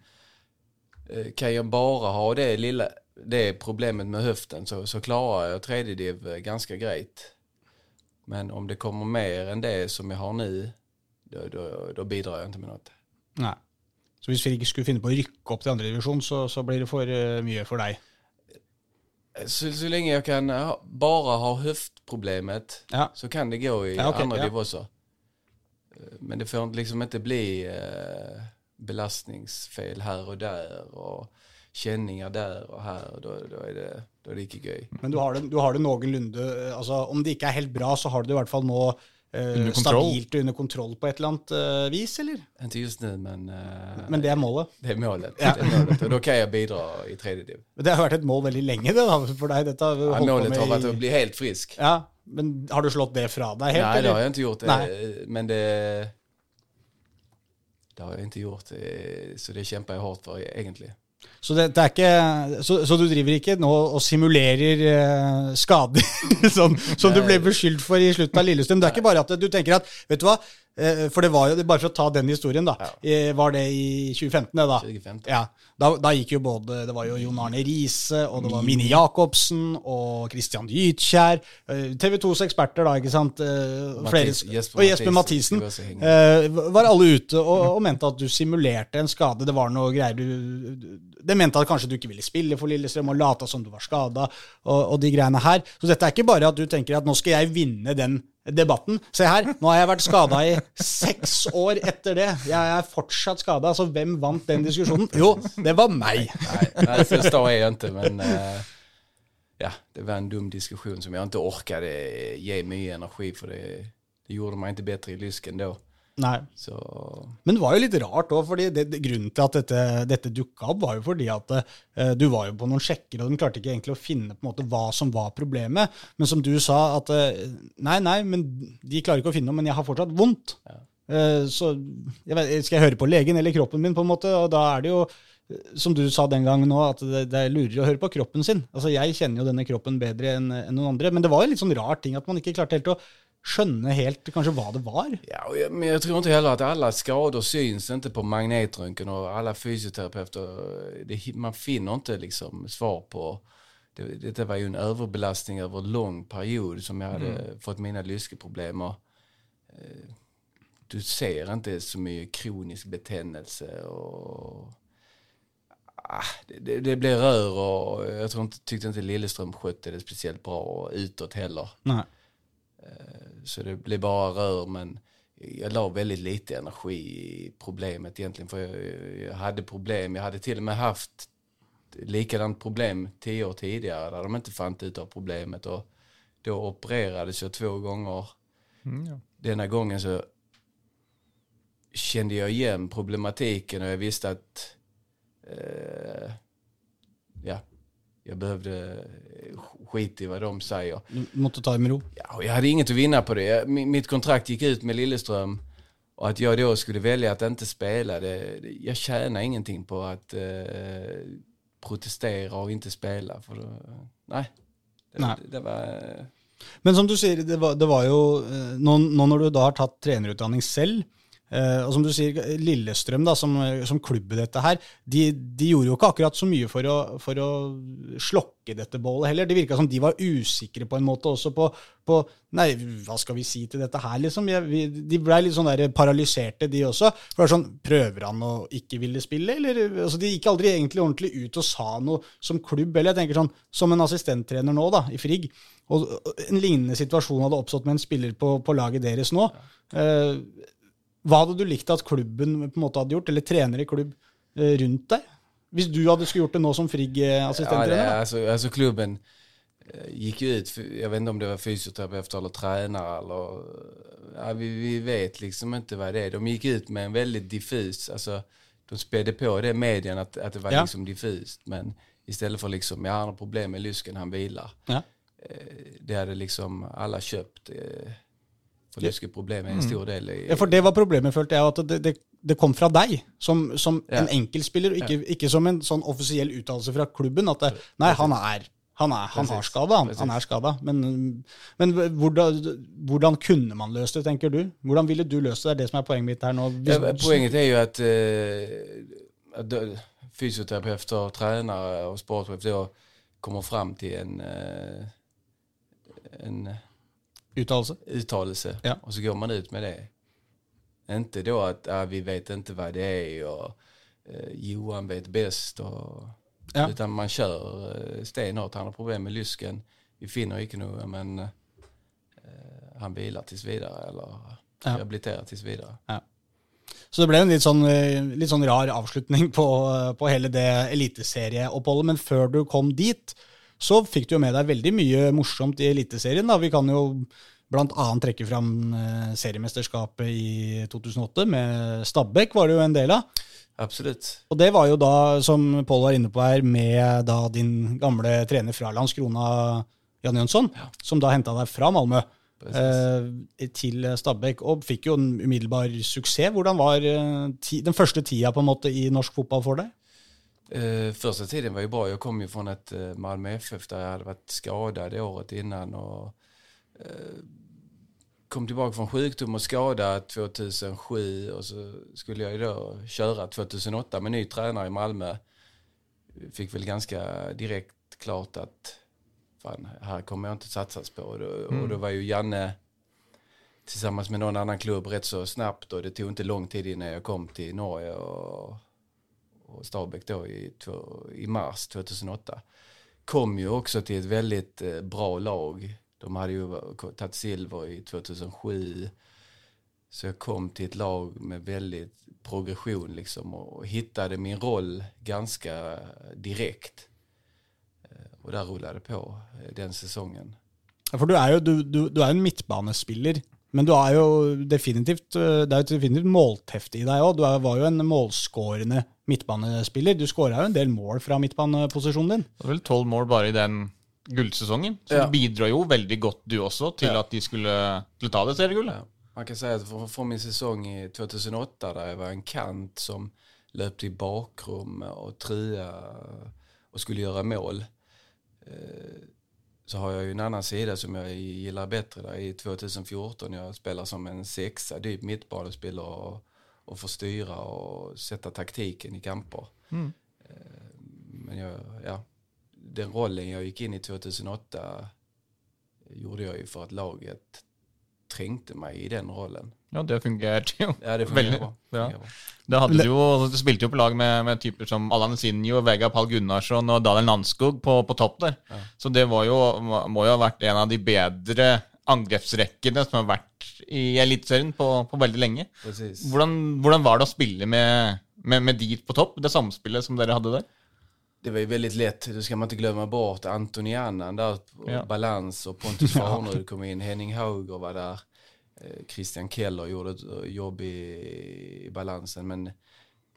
eh, kan jeg bare ha det lilla det problemet med høften så, så klarer jeg tredje div greit. Men om det kommer mer enn det som jeg har nu, da, då bidrar jeg ikke med noe. Nei. Så hvis Frigg skulle finne på å rykke opp til andredivisjon, så, så blir det for uh, mye for deg? Så, så lenge jeg kan ha, bare ha höftproblemet Ja. så kan det gå i Ja, okay, andre ja. div också. Eh, Men det får liksom ikke bli uh, belastningsfeil her og der, og kjenninger der og her. og Da, da, er, det, da er, det ikke gøy. Men du har det, du har det noenlunde altså, Om det ikke er helt bra, så har du det i hvert fall nå Under kontroll. stabilt og under kontroll på et eller annet uh, vis, eller? en just nu men, uh, Men det er målet. det er målet. Ja. Det er målet. Og da kan jeg bidra i tredje div. Det har vært et mål veldig lenge det da, for deg. Dette har Ja, målet med har vært i... å bli helt frisk. ja, Men har du slått det fra deg helt? Nej, det har jeg ikke gjort. Nej. Eh, Men det, det har jeg ikke gjort. eh, Så det kjemper jeg hardt for, egentligen. Så, det, det ikke, så, så du driver ikke nå og simulerer eh, skader, som, som du ble beskyldt for i slutten av Lillestrøm? Det er ikke bare at du tenker at Vet du hva, eh, for det var jo Bare for å ta den historien, da. Ja. Var det i 2015, det, da? 2015. Ja, da, da gikk jo både Det var jo Jon Arne Riise, og det var Mini Jacobsen og Christian Gytkjær. eh, TV 2s eksperter, da, ikke sant? eh, Flere, Jesper og Jesper Mathisen. Eh, var alle ute og, og mente at du simulerte en skade. Det var noe greier du Det mente at kanskje du ikke ville spille for Lillestrøm og lata som du var skada, og, og de greiene her. Så dette er ikke bare at du tenker at nå skal jeg vinne den debatten. Se her, nå har jeg vært skada i seks år etter det. Jeg er fortsatt skada. Så hvem vant den diskusjonen? Jo, det var meg. Nei, nei så stor jeg ikke, men uh, ja, det var en dum diskusjon som jeg ikke orket å gi mye energi for det, det gjorde meg ikke bedre i lysken då. Nei. Så Men det var jo litt rart òg, det, grunnen til at dette, dette dukka opp, var jo fordi at eh, du var jo på noen sjekker, og de klarte ikke egentlig å finne på en måte hva som var problemet. Men som du sa, at eh, nei, nei, men de klarer ikke å finne noe, men jeg har fortsatt vondt. Eh, så jeg vet, skal jeg høre på legen eller kroppen min, på en måte? Og da er det jo eh, som du sa den gangen nå, at det, det er lurere å høre på kroppen sin. Altså, Jeg kjenner jo denne kroppen bedre enn en noen andre, men det var jo litt sånn rar ting at man ikke klarte helt å skjønne helt kanskje hva det var. Ja, jag, men jag tror inte heller att alla skador syns inte på magnetröntgen och alla fysioterapeuter, det, man finner inte liksom svar på. Det, det var ju en överbelastning över en lång period som jag hade fått mina lyskeproblem och eh, du ser inte så mycket kronisk betändelse och ah, det, det, det blev rör och jag tror inte, tyckte inte Lillestrøm skötte det speciellt bra utåt heller. Nei. Så det blev bara rör men jag la väldigt lite energi i problemet egentligen. För jag, jag hade problem, jag hade till och med haft likadant problem tio år tidigare där de inte fann ut av problemet. Och då opererades jag två gånger. Denna gången så kände jag igen problematiken och jag visste att eh, ja, jag behövde skit i vad de säger. Du måtte ta det med ro. Ja, jag hade inget att vinna på det. Mitt kontrakt gick ut med Lilleström och att jag då skulle välja att inte spela, det, jag tjänar ingenting på att eh, protestera och inte spela. För då, nej, det, Nej. det, det var... eh, Men som du sier, det var, det var jo eh, nå, nå når du da har tatt trenerutdanning selv, eh, og som du sier, Lillestrøm da, som, som klubb dette her, de, de gjorde jo ikke akkurat så mye for å, for å slokke dette bålet heller. Det virka som de var usikre på en måte også på, på Nei, hva skal vi si til dette her, liksom? Jeg, vi, de blei litt sånn der paralyserte, de også. For det er sånn, Prøver han å ikke ville spille, eller? Altså, de gikk aldri egentlig ordentlig ut og sa noe som klubb. Eller jeg tenker sånn, som en assistenttrener nå, da, i Frigg. Og en lignende situasjon hadde oppstått med en spiller på, på laget deres nå. Eh, hva hadde du likt at klubben på en måte hadde gjort, eller trener i klubb, eh, rundt deg? Hvis du hadde skulle gjort det nå som Frigg-assistenttrener? Ja, altså, altså, klubben gikk jo ut, jeg vet ikke om det var fysioterapeuter eller trener eller, ja, vi, vi vet liksom ikke hva det er. De gikk ut med en veldig diffus, altså, de spedde på det medien at, at, det var Ja. liksom diffust. Men i stedet for liksom, ja han har problemer med lysken, han hviler. Ja. Eh, Det hadde liksom alle köpt. Eh, För lyskeproblem är en stor del i... Mm. Ja, for det var problemet, følte jeg, at det, det, det kom fra deg, som, som Ja. en enkeltspiller, og ikke, ikke som en sånn offisiell uttalelse fra klubben. At det, nei, han er han, er, han har skada, han, han er skada. Men, men hvordan, hvordan kunne man løst det, tenker du? Hvordan ville du løst det? Det er det som er poenget mitt her nå. Hvis- Ja, poängen är ju att, eh, att fysioterapeuter, trenere og sportchef då kommer fram til en, uh, en Uttalelse. uttalelse Ja. och så går man ut med det. Inte då att ah, vi vet inte vad det är och eh, Johan vet bäst. Och, Ja. Utan man kör eh, stenhårt. Han har problem med lysken. Vi finner inte något men eh, han vilar tills vidare eller Ja. rehabiliterar tills vidare. Så det ble en litt sånn, eh, litt sånn rar avslutning på, på hele det eliteserieoppholdet. Men før du kom dit, så fikk du jo med deg veldig mye morsomt i Eliteserien. da. Vi kan jo annet trekke fram eh, seriemesterskapet i 2008 med Stabæk, var det jo en del av. Absolutt. Og det var jo da, som Pål var inne på her, med da din gamle trener fra Landskrona, Jan Jønsson, som da henta deg fra Malmö eh, til Stabæk, og fikk jo en umiddelbar suksess. Hvordan var eh, ti, den første tida på en måte i norsk fotball for deg? Eh, första tiden var ju bra. Jag kom ju från ett eh, Malmö FF där jag hade varit skadad året innan och eh, kom tillbaka från sjukdom och skada 2007 och så skulle jag ju då köra 2008 med ny tränare i Malmö. Fick väl ganska direkt klart att fan, här kommer jag inte satsas på. Och då, och då var ju Janne tillsammans med någon annan klubb rätt så snabbt och det tog inte lång tid innan jag kom till Norge och och Stabäck då i, i mars 2008. Kom ju också till ett väldigt eh, bra lag. De hade ju tagit silver i 2007. Så jag kom till ett lag med väldigt progression liksom och hittade min roll ganska direkt. Og Och där rullade det på eh, den säsongen. Ja, For du er jo du, du, du er en midtbanespiller, men du er jo definitivt eh, det er jo definitivt målteft i deg òg. Du er, var jo en målskårende midtbanespiller. Du skåra jo en del mål fra midtbaneposisjonen din. Det var vel tolv mål bare i den gullsesongen. Så Ja. du bidrar jo veldig godt du også til Ja. at de skulle, skulle ta det seriegullet. Ja. Man kan si at for från min sesong i 2008 der jeg var en kant som løp i bakrommet og tria og skulle gjøre mål. Eh, så har jag ju en annan sida som jag gillar bättre där i 2014. Jag spelar som en sexa, dyp mittbanespelare och, och får styra och sätta taktiken i kamper. Mm. men jag, ja, den rollen jag gick in i 2008 gjorde jag ju för att laget trengte meg i den rollen. Ja, det fungerte jo. Ja, det Veldig fungerer bra. bra. Fungerer. Det hadde du jo, du spilte jo på lag med, med typer som Allan Sinjo, Vegard Pall Gunnarsson og Daniel Nanskog på, på topp der. Så det var jo, må jo ha vært en av de bedre angrepsrekkene som har vært i Eliteserien på, på veldig lenge. Hvordan, hvordan var det å spille med, med, med de på topp? Det samspillet som dere hadde der? Det var ju väldigt lätt, då ska man inte glömma bort Antonianen där på Ja. balans och Pontus Farnerud kom in, Henning Hauger var där, eh, Christian Keller gjorde ett eh, jobb i, i balansen men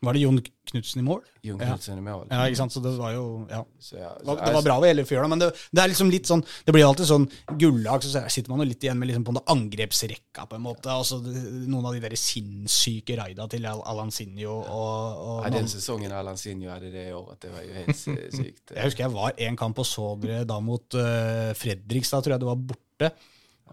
Var det Jon Knutsen i mål? Jon Ja. I mål. Ja, ikke sant? Så det var jo ja. Så, ja, Det så, var, det var bra ved hele fjøla, men det, det er liksom litt sånn Det blir alltid sånn gullag, så sitter man jo litt igjen med liksom på en angrepsrekka, på en måte. Altså, noen av de der sinnssyke raida til Al- Alansinho og, og ja, den sesongen Sinjo hade det året, det var jo helt sykt. Jeg husker jeg var en kamp og så dere da mot uh, Fredrikstad, tror jeg det var borte.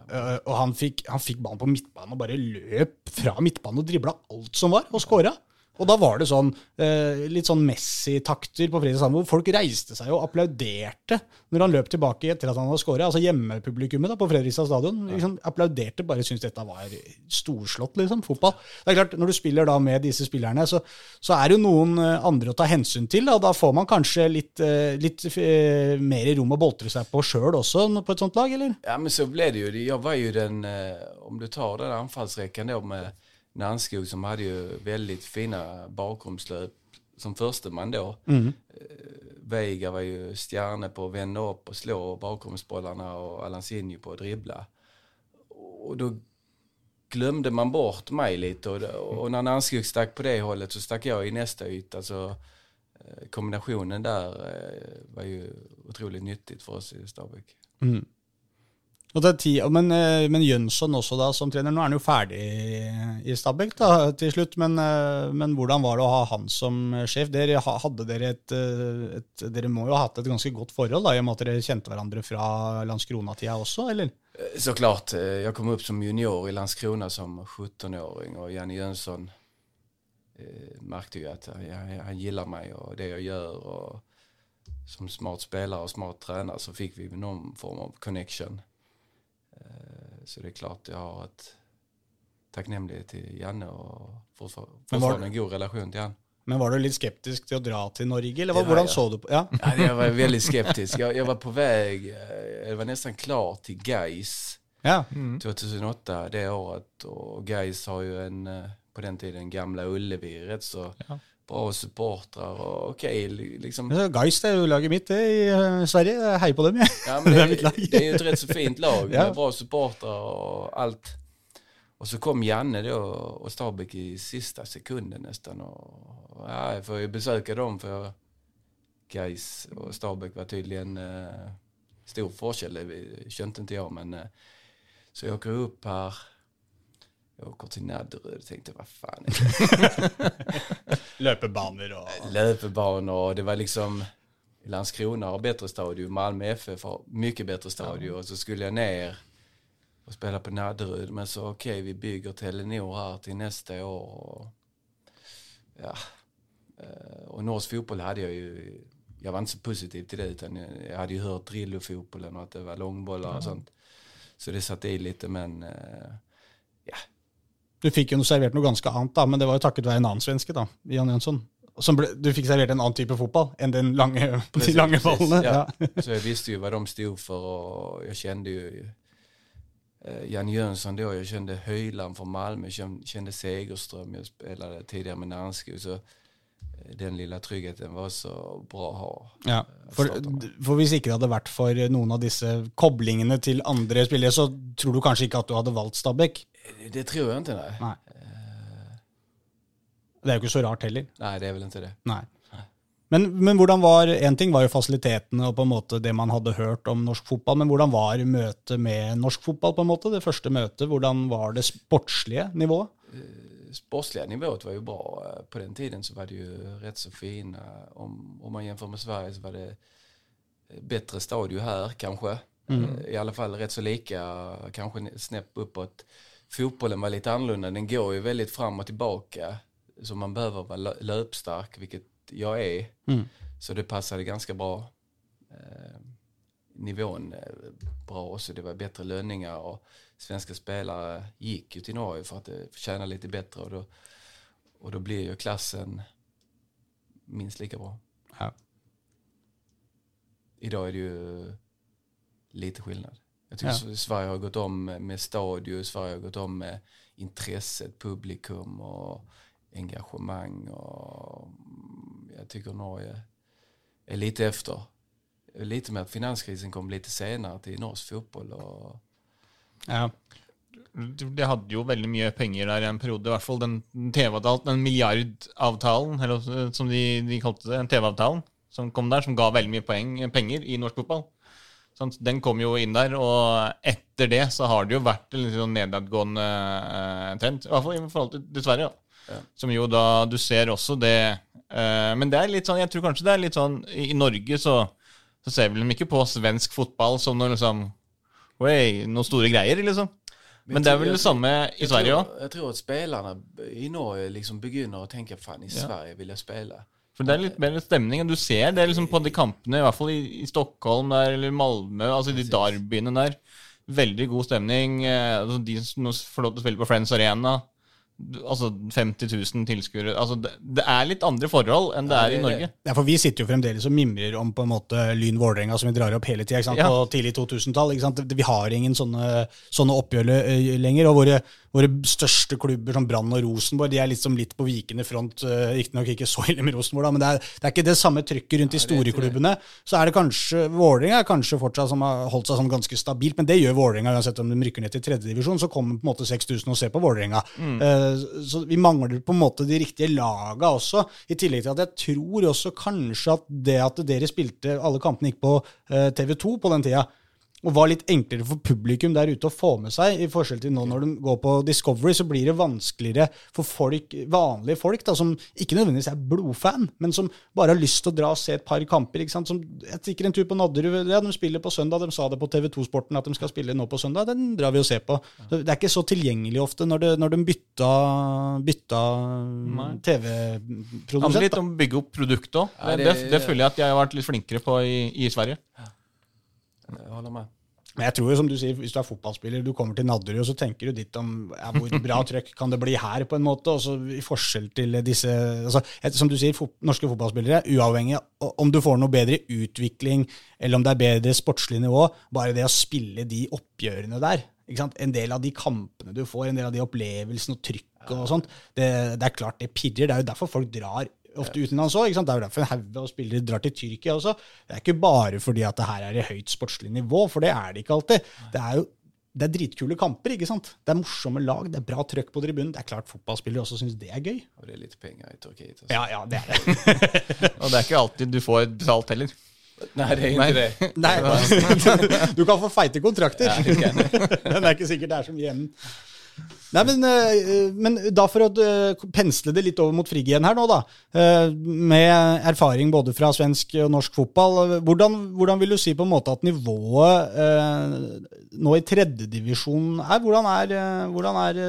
Eh, og han fikk, han fikk ballen på midtbanen og bare løp fra midtbanen og dribla alt som var, og skåra. Og da var det sånn eh, litt sånn Messi-takter på Fredrikstad, hvor folk reiste seg og applauderte når han løp tilbake etter at han hadde skåra. Altså hjemmepublikummet da, på Fredrikstad stadion liksom, applauderte, bare syntes dette var storslått, liksom, fotball. Det er klart, Når du spiller da med disse spillerne, så, så er det jo noen eh, andre å ta hensyn til. Da, da får man kanskje litt, eh, litt eh, mer rom å boltre seg på sjøl også på et sånt lag, eller? Ja men så ble det jo, de var jo den, om du tar den anfallsrekken då med Nanskog som hade ju väldigt fina bakomslöp som första man då. Mm. Veiga var ju stjärne på att vända upp och slå bakomsbollarna och Alansinho på att dribbla. Och då glömde man bort mig lite och, och när Nanskog stack på det hållet så stack jag i nästa yta. Så eh, kombinationen där eh, var ju otroligt nyttigt för oss i Stabäck. Er ti, men, eh, men Jønsson også da som trener. Nå er han jo ferdig i- Stabæk da, til slutt, men, eh, men hvordan var det å ha han som sjef? Dere, dere, et, eh, et, dere må jo ha hatt et ganske godt forhold, da, i og med at dere kjente hverandre fra Landskrona-tida også, eller? Så Såklart. Jeg kom opp som junior i Landskrona som 17-åring og Janne Jønsson eh, merket jo at han, han liker meg og det jeg gjør. og som smart spiller og smart trener så fikk vi noen form av connection. Eh, så det er klart jeg har et takknemlighet til Janne og fortfarande en god relasjon til han. Men var du litt skeptisk til å dra til Norge, eller var hvordan jeg. så du på Ja, Ja, Jeg var veldig skeptisk. Jeg, jeg var på vei Jeg var nesten klar til Geis ja. 2008, det året. Og Geis har jo en, eh, på den tiden, Gamla Ullevi, rett så Ja. Bra supportere og OK, liksom. Geist er jo laget mitt det, i eh, Sverige. Jeg heier på dem, jeg. Ja, men Det det, er, mitt lag. det är ju ett rätt så fint lag Ja. bra supportere og alt. Og så kom Janne da, og Stabæk i siste sekunden nesten. Og, ja, jeg får jo besøke dem for Geis og Stabæk var tydligen uh, stor forskjell. Det skjønte ikke jeg, men uh, så jeg åker opp her. Jag åker til Nadderud og tenkte hva faen er det? Løpebaner og Løpebaner, og det var liksom Landskrona har bedre stadion, Malmö FF har mye bedre stadion Og så skulle jeg ned og spela på Nadderud men så OK, vi bygger Telenor her til neste år Og, ja og norsk fotball hadde jeg jo Jeg var ikke så positiv til det utan jeg hadde jo hørt Drillo-fotballen og at det var langboller og sånt så det satte i litt, men eh, Du fikk jo noe servert noe ganske annet, da, men det var jo takket være en annen svenske, da, Jan Jønsson. Som ble, du fikk servert en annen type fotball enn den lange, de lange ballene. ja. Ja. Så jeg visste jo hva de stod for, og jeg kjente jo eh, Jan Jönsson da. Jeg kjente Høyland fra Malmö, jeg kände Segerström, jag spelade tidligere med Nanskog så eh, den lilla tryggheten var så bra å ha. Ja, for, for hvis ikke det hadde vært for noen av disse koblingene til andre spillere, så tror du kanskje ikke at du hadde valgt Stabæk? Det, tror jag inte, nej. Nei. Det er jo ikke så rart heller. Nei, det er vel ikke det. Nei. Men, men hvordan var En ting var jo fasilitetene og på en måte det man hadde hørt om norsk fotball, men hvordan var møtet med norsk fotball? på en måte, Det første møtet, hvordan var det sportslige nivået? Sportslige nivået var jo bra. Eh, På den tiden så var det jo rett så fine. Om, om man sammenligner med Sverige så var det bedre bättre stadion her, kanskje. Mm. I alle fall rett så like, kanskje snepp uppåt. Fotbollen var lite annorlunda. Den går ju väldigt fram och tillbaka. Så man behöver vara lö- löpstark, vilket jag är. Så det passade ganska bra. Eh, nivån eh, bra också. Det var bättre löningar och svenska spelare gick ju till Norge för att tjäna lite bättre och då, och då blir ju klassen minst lika bra. Ja. Idag är det ju lite skillnad. Jag tycker Ja. Sverige har gått om med stadion, Sverige har gått om med intresset, publikum och engagemang. Och mm, jag tycker Norge är lite efter. Lite med att finanskrisen kom lite senare till norsk fotboll. Och, Ja. De hadde jo veldig mye penger der i en periode, i hvert fall den TV-avtalen, den milliardavtalen, eller som de, de kalte det, den TV-avtalen som kom der, som ga veldig mye poeng, penger i norsk fotball. Sant? Den kom jo inn der, og etter det så har det jo vært en litt sånn nedadgående eh, trend. I hvert fall i forhold til dessverre. Da. Ja. Som jo da Du ser også det eh, Men det er litt sånn, jeg tror kanskje det er litt sånn I, i Norge så, så ser vi dem ikke på svensk fotball som noe liksom Oi, noen store greier, liksom. Men det er vel det samme i Sverige òg. Jeg tror at spillerne i Norge liksom begynner å tenke fan i. Sverige vil jeg spela. For det er litt mer stemning. og Du ser det liksom på de kampene, i hvert fall i, i Stockholm der, eller Malmö, altså de derbyene der. Veldig god stemning. Eh, altså de som får lov til å spille på Friends Arena. Altså 50 000 tilskuere. Altså det, det er litt andre forhold enn det er i Norge. Ja, for Vi sitter jo fremdeles og mimrer om på en måte Lyn Vålerenga, som vi drar opp hele tida Ja. på tidlig 2000-tall. Vi har ingen sånne, sånne oppgjør eh, lenger. og våre, våre største klubber som Brann og Rosenborg de er liksom litt på vikende front. eh, Riktignok ikke så ille med Rosenborg, da, men det er, det er ikke det samme trykket rundt de store klubbene. Så er det kanskje Vålerenga er kanskje fortsatt som har holdt seg sånn ganske stabilt, men det gjør Vålerenga uansett om de rykker ned til tredjedivisjon. Så kommer på en måte 6000 og ser på Vålerenga. Eh, Så vi mangler på en måte de riktige laga også. I tillegg til at jeg tror også kanskje at det at dere spilte alle kampene gikk på TV 2 på den tida, og var litt enklere for publikum der ute å få med seg, i forskjell til nå når de går på Discovery, så blir det vanskeligere for folk, vanlige folk da, som ikke nødvendigvis er blodfan, men som bare har lyst til å dra og se et par kamper. ikke sant? Som, jeg stikker en tur på Nadderud, ja, de spiller på søndag, de sa det på TV2-sporten at de skal spille nå på søndag, den drar vi og ser på. Så det er ikke så tilgjengelig ofte når, det, når de bytta, bytta Det handler litt om å bygge opp produktet òg. Det, det- det, det føler jeg at jeg har vært litt flinkere på i, i Sverige. Jag holder med. Men jeg tror jo, som du sier, hvis du er fotballspiller, du kommer til Nadderud, og så tenker du ditt om ja, hvor bra trøkk kan det bli her, på en måte. Og så i forskjell til disse altså, Som du sier, fot, norske fotballspillere, uavhengig av om du får noe bedre utvikling, eller om det er bedre sportslig nivå, bare det å spille de oppgjørene der ikke sant? En del av de kampene du får, en del av de opplevelsene og trykket og sånt, det, det er klart det pirrer. Det er jo derfor folk drar ofte utenlands òg. Det er jo derfor en haug av spillere drar til Tyrkia også. Det er ikke bare fordi at det her er i høyt sportslig nivå, for det er det ikke alltid. Det er jo det er dritkule kamper, ikke sant? Det er morsomme lag, det er bra trøkk på tribunen. Det er klart fotballspillere også syns det er gøy. Og det er litt penger i Turkiet. Alltså. Ja, ja, det er det. Og det er ikke alltid du får betalt heller. Nei, det er ikke det. Nei, du kan få feite kontrakter. Ja, det kan Men det er ikke sikkert det er så mye igjen. Nei, men, eh, men da for å eh, pensle det litt over mot Frigg igjen her nå, da. eh, Med erfaring både fra svensk og norsk fotball. Hvordan, hvordan vil du si på en måte at nivået nå i tredjedivisjon er? Hvordan er, hvordan er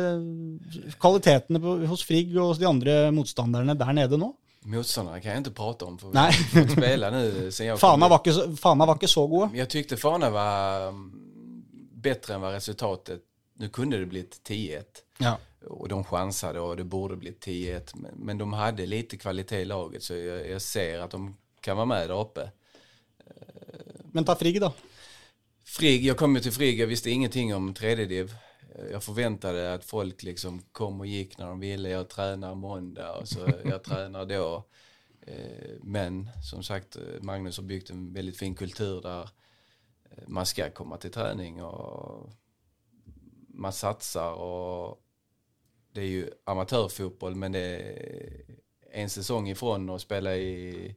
kvalitetene på, hos Frigg og hos de andre motstanderne der nede nå? Motståndarna kan jag inte prata om för vi Nej. har spela nu sen jag Fana var ikke, så- Fana var ikke så gode. Jag tyckte Fana var bedre bättre än vad resultatet, nu kunde det blivit 10-1 Ja. och de chansade och det borde blivit 10-1 men, de hade lite kvalitet i laget så jag, jag ser att de kan vara med där uppe. Men ta Frigg, da. Frigg, jag kom ju till Frigg, jag visste ingenting om 3D-div. Jag förväntade att folk liksom kom och gick när de ville. Jag tränar måndag och så jag tränar då. Eh, Men som sagt, Magnus har byggt en väldigt fin kultur där eh, man ska komma till träning och man satsar och det är ju amatörfotboll men det är en säsong ifrån att spela i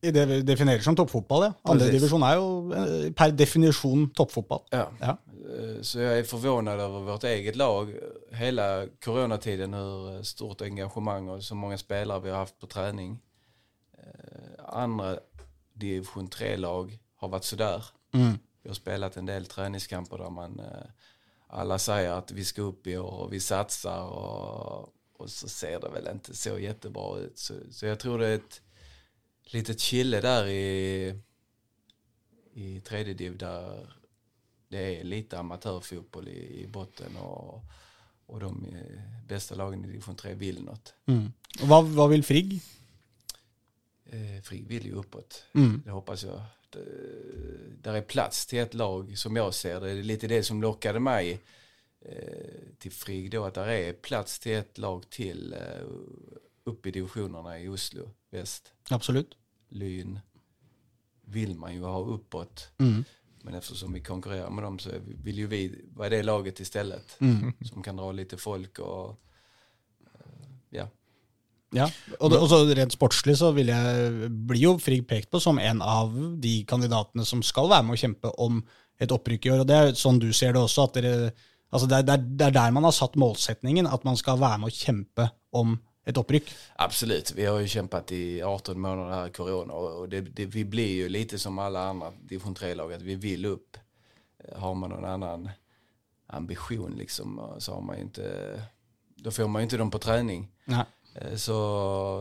I det vi definerer som toppfotball, ja. Andredivisjon er jo eh, per definisjon toppfotball. Ja. Ja. Eh, Så jag är förvånad över vårt eget lag. Hela coronatiden hur stort engagemang och så många spelare vi har haft på träning. Andre Andra division 3-lag har varit sådär. Mm. Vi har spelat en del träningskamper där man eh, alla säger att vi ska upp i år och vi satsar och, och så ser det väl inte så jättebra ut. Så, så jag tror det är ett litet chille där i, i tredje div där det är lite amatörfotboll i, i botten och, och de beste bästa lagen i division 3 vill något. Mm. Og Hva, hva vil Frigg? Eh, Frigg vill ju uppåt. Mm. Det hoppas jag. Det, där är plats till ett lag som jag ser det. Det är lite det som lockade mig eh, till FRIG då. Att där är plats till ett lag till eh, upp i divisionerna i Oslo väst. Absolutt. Lyn vill man ju ha uppåt. Mm. Men eftersom vi konkurrerar med dem så vill ju vi vara det laget istället. Mm. Som kan dra lite folk och eh, ja. Ja, og, det, og så Rent sportslig så vil jeg, blir jo Frigg pekt på som en av de kandidatene som skal være med å kjempe om et opprykk i år. og Det er sånn du ser det også. at dere, altså det, er, det, er, er der man har satt målsetningen, at man skal være med å kjempe om et opprykk. Absolut, vi har ju kämpat i 18 månader här i corona och och det, det, vi blir ju lite som alla andra division 3-lag att vi vill upp. Eh, Har man någon annan ambition liksom så har man ju inte, då får man ju inte dem på träning. Nei. Eh, Så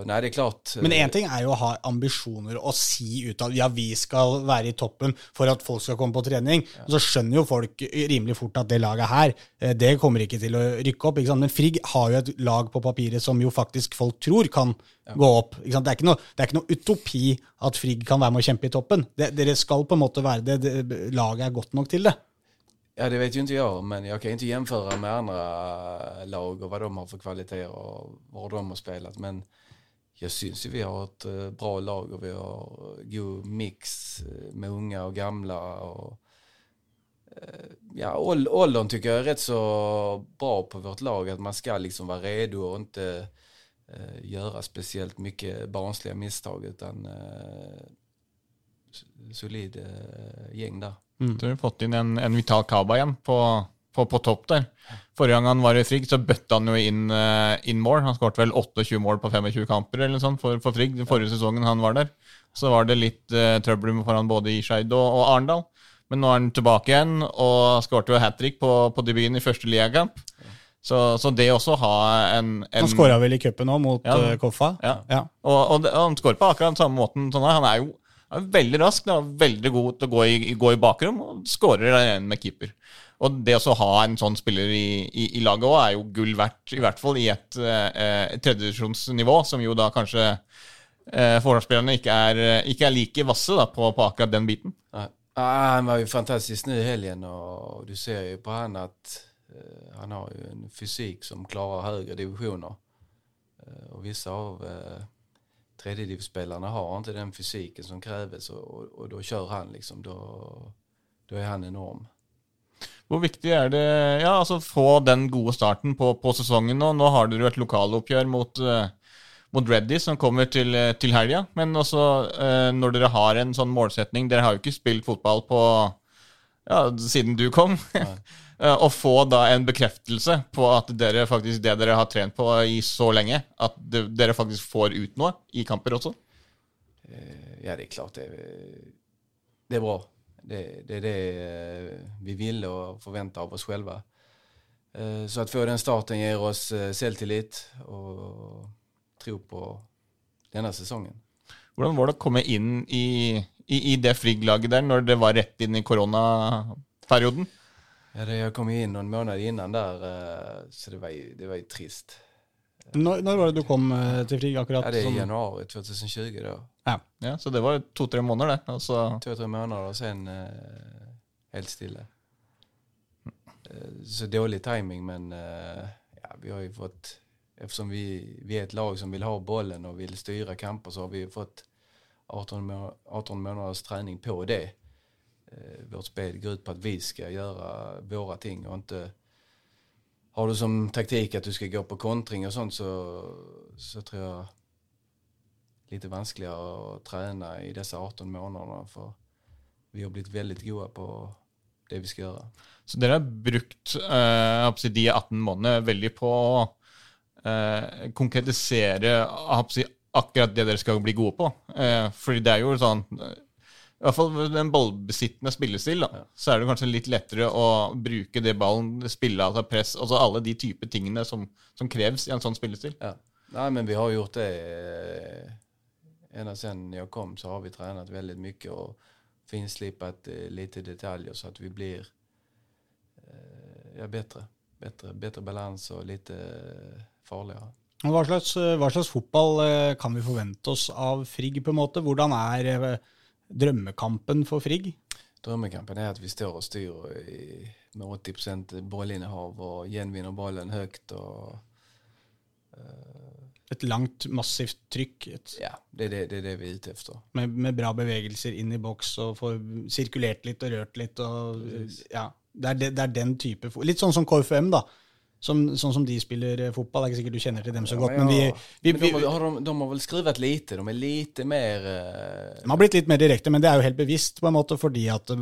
nei, det er klart. Men eh, én ting er jo å ha ambisjoner og si ut at ja, vi skal være i toppen for at folk skal komme på trening. Og så skjønner jo folk rimelig fort at det laget her, eh, det kommer ikke til å rykke opp. Men Frigg har jo et lag på papiret som jo faktisk folk tror kan gå opp. Det, er ikke noe, det er ikke noe utopi at Frigg kan være med å kjempe i toppen. Det, dere skal på en måte være det. det. Laget er godt nok til det. Ja det vet ju inte jag men jag kan ikke jämföra med andra lag och vad de har för kvaliteter och var de har spelat. Men jag syns ju vi har ett eh, bra lag och vi har god mix eh, med unga och gamla. Och, eh, ja, ål- åldern tycker jag är rätt så bra på vårt lag. Att man ska liksom vara redo och inte eh, göra speciellt mycket barnsliga misstag utan eh, solid eh, gäng där. Så har vi fått inn en, en Vital Kaba igjen på, på, på topp der. Forrige gang han var i Frigg, så bøtta han jo inn, eh, inn mål. Han skåret vel 28 mål på 25 kamper eller sånt for, for Frigg den forrige sesongen han var der. Så var det litt uh, trøbbel for han både i Skeid og, og Arendal. Men nå er han tilbake igjen og skårte jo hat trick på, på debuten i første liakamp. Så, så det også ha en, en Han skåra vel i cupen òg, mot Ja. eh, Koffa. Ja. Ja. Og, og, og han skårer på akkurat den samme måten. Sånn han er jo er veldig rask, da, veldig god til å gå i, gå i bakrom, og skårer igjen med keeper. Og det å ha en sånn spiller i, i, i laget òg er jo gull verdt, i hvert fall i et eh, tredjedivisjonsnivå, som jo da kanskje eh, forsvarsspillerne ikke eh, ikke er like vasse da, på, på akkurat den biten. Nej. Ah, han var jo fantastisk ny i helgen og du ser jo på han at uh, han har jo en fysik som klarer høyere divisjoner. Uh, og visse av eh, tredjedivsspelarna har inte den fysiken som krävs och, och, och då kör han liksom, då, då är han enorm. Hvor viktig er det ja, altså få den gode starten på, på sesongen nå? Nå har dere et lokaloppgjør mot, eh, mot Reddy som kommer til, eh, til helga. Men også eh, når dere har en sånn målsetning Dere har jo ikke spilt fotball på ja, siden du kom. Eh, Å få da en bekreftelse på at dere faktisk det dere har trent på i så lenge, at det, dere faktisk får ut noe i kamper også. Eh, ja, det er klart det det er bra. Det, det är det eh, vi vil og forventer av oss. Eh, Så at få den starten gir oss selvtillit og tro på denne sesongen. Hvordan var det å komme inn i, i, i det Frigg-laget der når det var rett inn i koronaperioden? Ja, det, jag kom ju in någon månad innan där, eh, så det var ju, det var ju trist. Når, når var det du kom eh, til FRIG? akkurat? Ja, det er i januar 2020 da. Ja, Så det var to-tre måneder, det. Altså, To-tre måneder, og sen uh, helt stille. Uh, så dårlig timing men uh, ja, vi har jo fått, eftersom vi, vi er et lag som vil ha bollen og vil styre kamper så har vi fått 18, må 18 måneders trening på det. Eh, vårt spel går ut på att vi ska göra våra ting och inte har du som taktik att du ska gå på kontring och sånt så, så tror jag lite vanskeligere att träna i dessa 18 månaderna för vi har blivit väldigt goda på det vi ska göra. så dere har brukt eh, de 18 månedene veldig på å eh, konkretisere akkurat det dere skal bli gode på. Eh, fordi det er jo sånn I hvert fall med den ballbesittende spillestil, da, så er det kanskje litt lettere å bruke det ballen, spille av seg press, altså alle de type tingene som, som kreves i en sånn spillestil. Ja. Nei, men vi har gjort det eh, siden jeg jag kom så har vi trent veldig mye og finslipet eh, lite detaljer så at vi blir ja, bedre. Bedre, bedre balans og lite eh, farligere. Hva slags, hva slags fotball eh, kan vi forvente oss av Frigg, på en måte? Hvordan er eh, drømmekampen for Frigg? Drømmekampen er at vi står og styr i, med 80 bollinnehav og gjenvinner bollen høyt. Och, Et langt, massivt trykk et, ja, det er det, det er det vi er ute etter. med, med bra bevegelser inn i boks og få sirkulert litt og rørt litt. Og, ja, det, er det, det er den type Litt sånn som KFM, da. Som, sånn som de spiller eh, fotball. Det er ikke sikkert du kjenner til dem så Ja, godt, men men vi, vi, Men de, har, de, de har vel skrevet lite, de er lite mer... uh... De har blitt litt mer direkte, men det er jo helt bevisst, på en måte, fordi at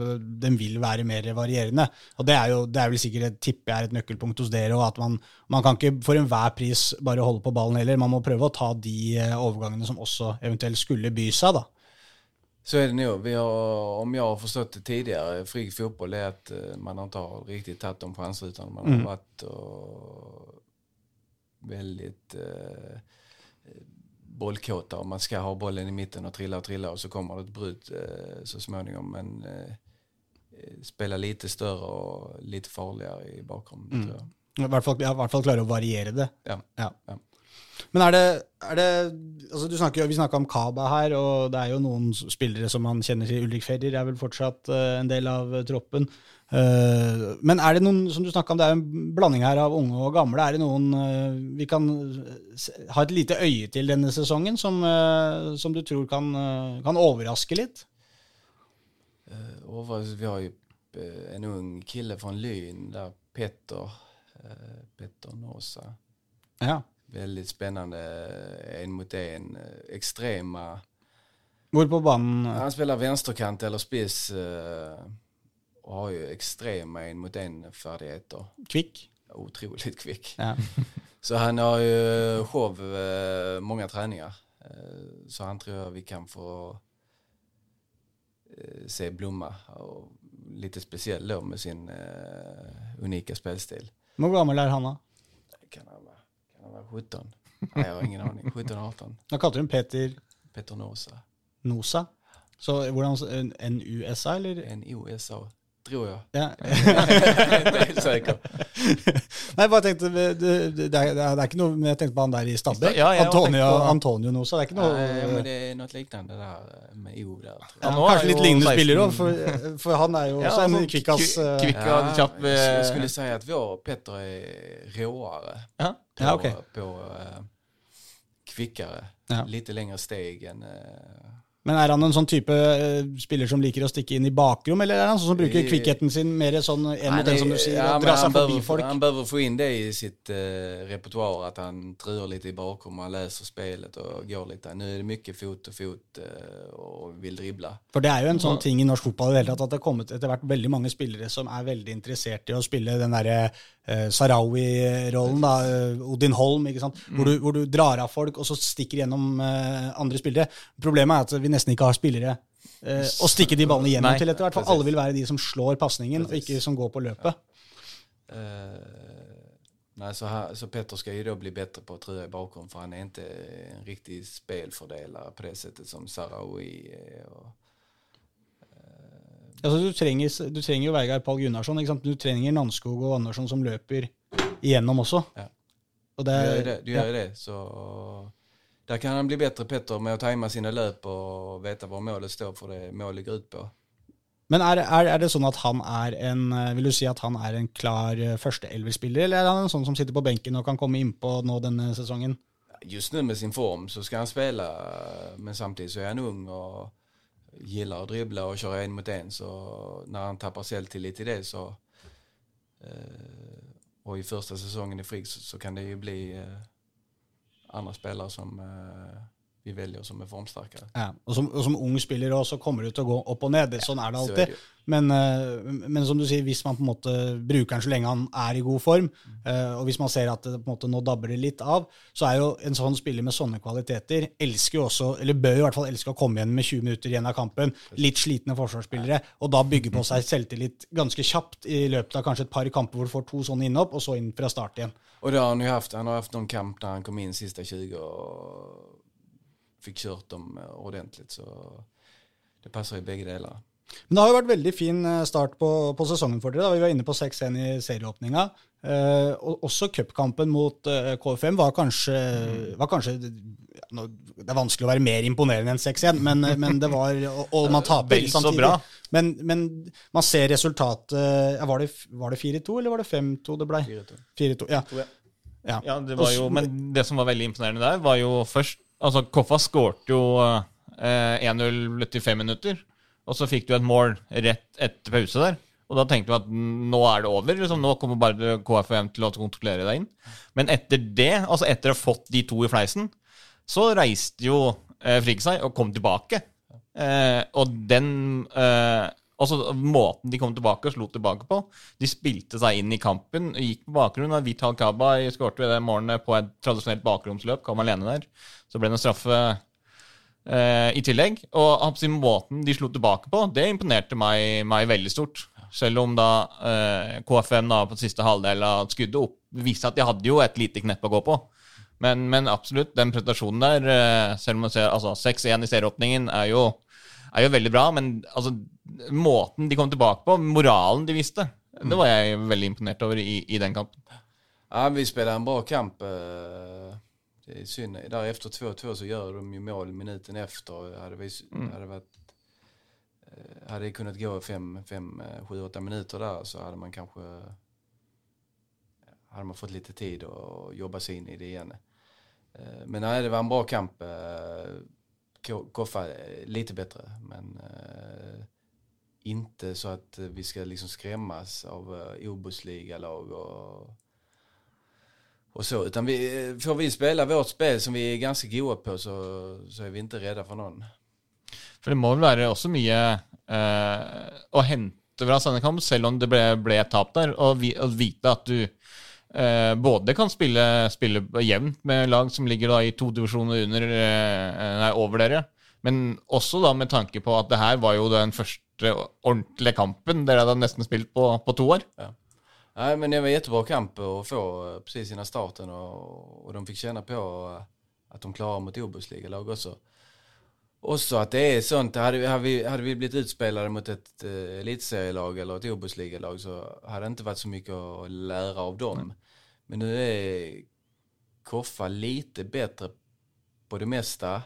de vil være mer varierende. Og det er jo det er vel sikkert et tippe er et nøkkelpunkt hos dere, og at man, man kan ikke for enhver pris bare holde på ballen heller. Man må prøve å ta de overgangene som også eventuelt skulle by seg, da. Så är det nog. Vi har, om jag har förstått det tidigare, fri fotboll är att eh, man inte har riktigt tagit de chanser utan man har varit och väldigt eh, bollkåta och man ska ha bollen i mitten och trilla och trilla och så kommer det ett bryt eh, så småningom. Men eh, eh, spela lite större och lite farligare i mm. tror jeg. I hvert fall, ja, i hvert fall klare å variere det. Ja. Ja. Ja. Men er det, er det altså du snakker, jo- Vi snakka om Kaba her, og det er jo noen spillere som man kjenner til. Ulrik Ferrer er vel fortsatt eh, en del av eh, troppen. Eh, men er det noen som du om, det er jo en blanding her av unge og gamle. Er det noen vi kan ha et lite øye til denne sesongen, som, som du tror kan, kan overraske litt? Vi har eh, en ung kille fra Lyn der Petter, Petter Nåsa. Ja. Väldigt spännande en mot en. ekstreme Extrema. Hvor på banen Han spiller venstrekant eller spiss Og har jo ekstreme en mot en ferdigheter Kvikk? Utrolig kvikk. Ja. Så han har jo show mange treninger. Eh, så han tror vi kan få eh, se blomma. Og litt spesiell med sin unike unika spelstil. Hvor gammel er han, da? Kan han vara, kan Nei, vara 17? Nej, jag har ingen aning. 17-18. Da kalte du ham Peter Peter Nosa. Nosa. Så hvordan NUSA, eller? N-O-S-A, tror jeg. Ja. Nei, bare tenkte, det, det, det, er, det er ikke noe men Jeg tenkte på han der i Stabæk. Ja, jeg Antonio, nå, på- Antonio Nosa. Det er ikke noe Nei, men det er noe lignende der med O der. Ja, Ja, er Kanskje litt lignende 16 spiller òg, for, for han er jo Ja, også en sånn kvikkas eh, kvikk- det kjapp, eh, jag skulle säga att vår Petter er råere Ja. På, Ja, okej. på uh, kvikkere. Ja. Lite lengre steg enn eh, Men er han en sånn type eh, spiller som liker å stikke inn i bakrom, eller er han sånn som bruker kvikkheten sin mer sånn en mot en, som du sier, ja, dra seg forbi folk? Han bør få inn det i sitt uh, repertoar, at han truer litt i bakrom, han leser spelet og går litt der. Nå er det mye fot og fot uh, og vil dribbla. For det er jo en sånn ting i norsk fotball i det hele tatt, at det har kommet etter hvert veldig mange spillere som er veldig interessert i å spille den derre eh, Sarawi-rollen, da, eh, Odin Holm, ikke sant? Hvor, du, hvor du drar av folk, og så stikker gjennom eh, andre spillere. Problemet er at vi nesten ikke har spillere eh, å stikke de ballene gjennom Nei, til etter hvert, for alle vil være de som slår pasningen, og ikke som går på løpet. Uh, nei, så, her, så Petter skal jo da bli bedre på å tre i bakom for han er ikke en riktig spelfördelare på det settet som Sarawi og Och, Altså, du, trenger, du trenger jo Vegard Pall Gunnarsson, du trenger Nanskog og Andersson som løper igjennom også. Ja. Og det, du gjør det, du gjør ja. det. Så der kan han bli bedre, Petter med å time sine løp og vite hva målet står for det målet går ut på. Men er, er, er det sånn at han er en eh, Vil du si at han er en klar eh, førsteelverspiller, eller er han en sånn som sitter på benken og kan komme innpå nå denne sesongen? Just nu med sin form så skal han spille, men samtidig så er han ung och gillar å drible og kjøre en mot en så når han tapper selvtillit i det så eh, Og i første sesongen i Frigg så, så kan det jo bli eh, andre spillere som eh, vi velger oss som er formstarkare. Ja, og som, og som ung spiller også kommer du til å gå opp og ned. Sånn er det alltid. Men, eh, men som du sier, hvis man på en måte bruker den så lenge han er i god form, eh, og hvis man ser at det på en måte nå dabber det litt av, så er jo en sånn spiller med sånne kvaliteter elsker jo også, eller bør i hvert fall elske å komme igjen med 20 minutter igjen av kampen. Litt slitne forsvarsspillere, og da bygge på seg selvtillit ganske kjapt i løpet av kanskje et par kamper hvor du får to sånne innhopp, og så inn fra start igjen. Og det har han jo haft. Han har haft noen kamp der han kom inn siste 20 och fick kört dem ordentlig, ordentligt så det passar i bägge delar. Men det har jo vært veldig fin eh, start på, på sesongen for dere. da. Vi var inne på 6-1 i serieåpninga. Eh, og også cupkampen mot eh, KFM var kanskje, var kanskje ja, nå- Det er vanskelig å være mer imponerende enn 6-1, men, men det var Og, og man taper samtidig. Men, men man ser resultatet ja, Var det, var det 4-2, eller var det 5-2 det blei? 4-2. Ja. ja. Ja, det var jo, men det som var veldig imponerende der, var jo først Altså, Koffa skårte jo eh, 1-0 etter fem minutter, og så fikk du et mål rett etter pause der. Og da tenkte vi at nå er det over. Liksom, nå kommer bare KFUM til å kontrollere deg inn. Men etter det, altså etter å ha fått de to i fleisen, så reiste jo eh, Frigg seg og kom tilbake. Eh, og den eh, Altså Måten de kom tilbake og slo tilbake på De spilte seg inn i kampen og gikk på bakgrunn. av Vital Kaba skårte det morgenen på et tradisjonelt bakromsløp. Kom alene der. Så ble det en straffe eh, i tillegg. Og absolutt måten de slo tilbake på, det imponerte meg, meg veldig stort. Selv om da eh, KFM da på siste halvdel av skuddet opp viste at de hadde jo et lite knepp å gå på. Men, men absolutt, den prestasjonen der, eh, selv om man ser altså 6-1 i serieåpningen, er er jo veldig bra. Men altså, måten de kom tilbake på, moralen de viste, det var jeg veldig imponert over i, i den kampen. Ja, vi spiller en bra kamp. eh, Det är synd. Där efter 2-2 så gör de ju mål minuten efter. Hade, vi, hade, varit, eh, hade det kunnat gå 5-7-8 minuter där så hade man kanske hade man fått lite tid att jobba sig in i det igen. Eh, Men nej, det var en bra kamp. Eh, Koffa eh, lite bättre, men eh, inte så eh, vi ska liksom skrämmas av uh, Obosliga-lag och, och så. Utan vi, eh, får vi spela vårt spel som vi är ganska goda på så, så är vi inte rädda för någon. For det må vel være også mye eh, å hente fra Sandekamp, selv om det ble, ble tap der. Og vi, å vite at du eh, både kan spille, spille jevnt med lag som ligger da i to divisjoner under, eh, nei, over dere, men også da med tanke på at det her var jo den første ordentlige kampen dere hadde nesten spilt på, på to år. Nej, men det var jättebra kamp att få eh, precis innan starten och, och de fick känna på at att de klarar mot Obosliga-lag också. Också att det är sånt, hade, vi- hade, vi, hade vi blivit utspelade mot ett eh, elitserielag eller ett Obosliga-lag så hade det inte varit så mycket att lära av dem. Men nu är Koffa lite bättre på det mesta.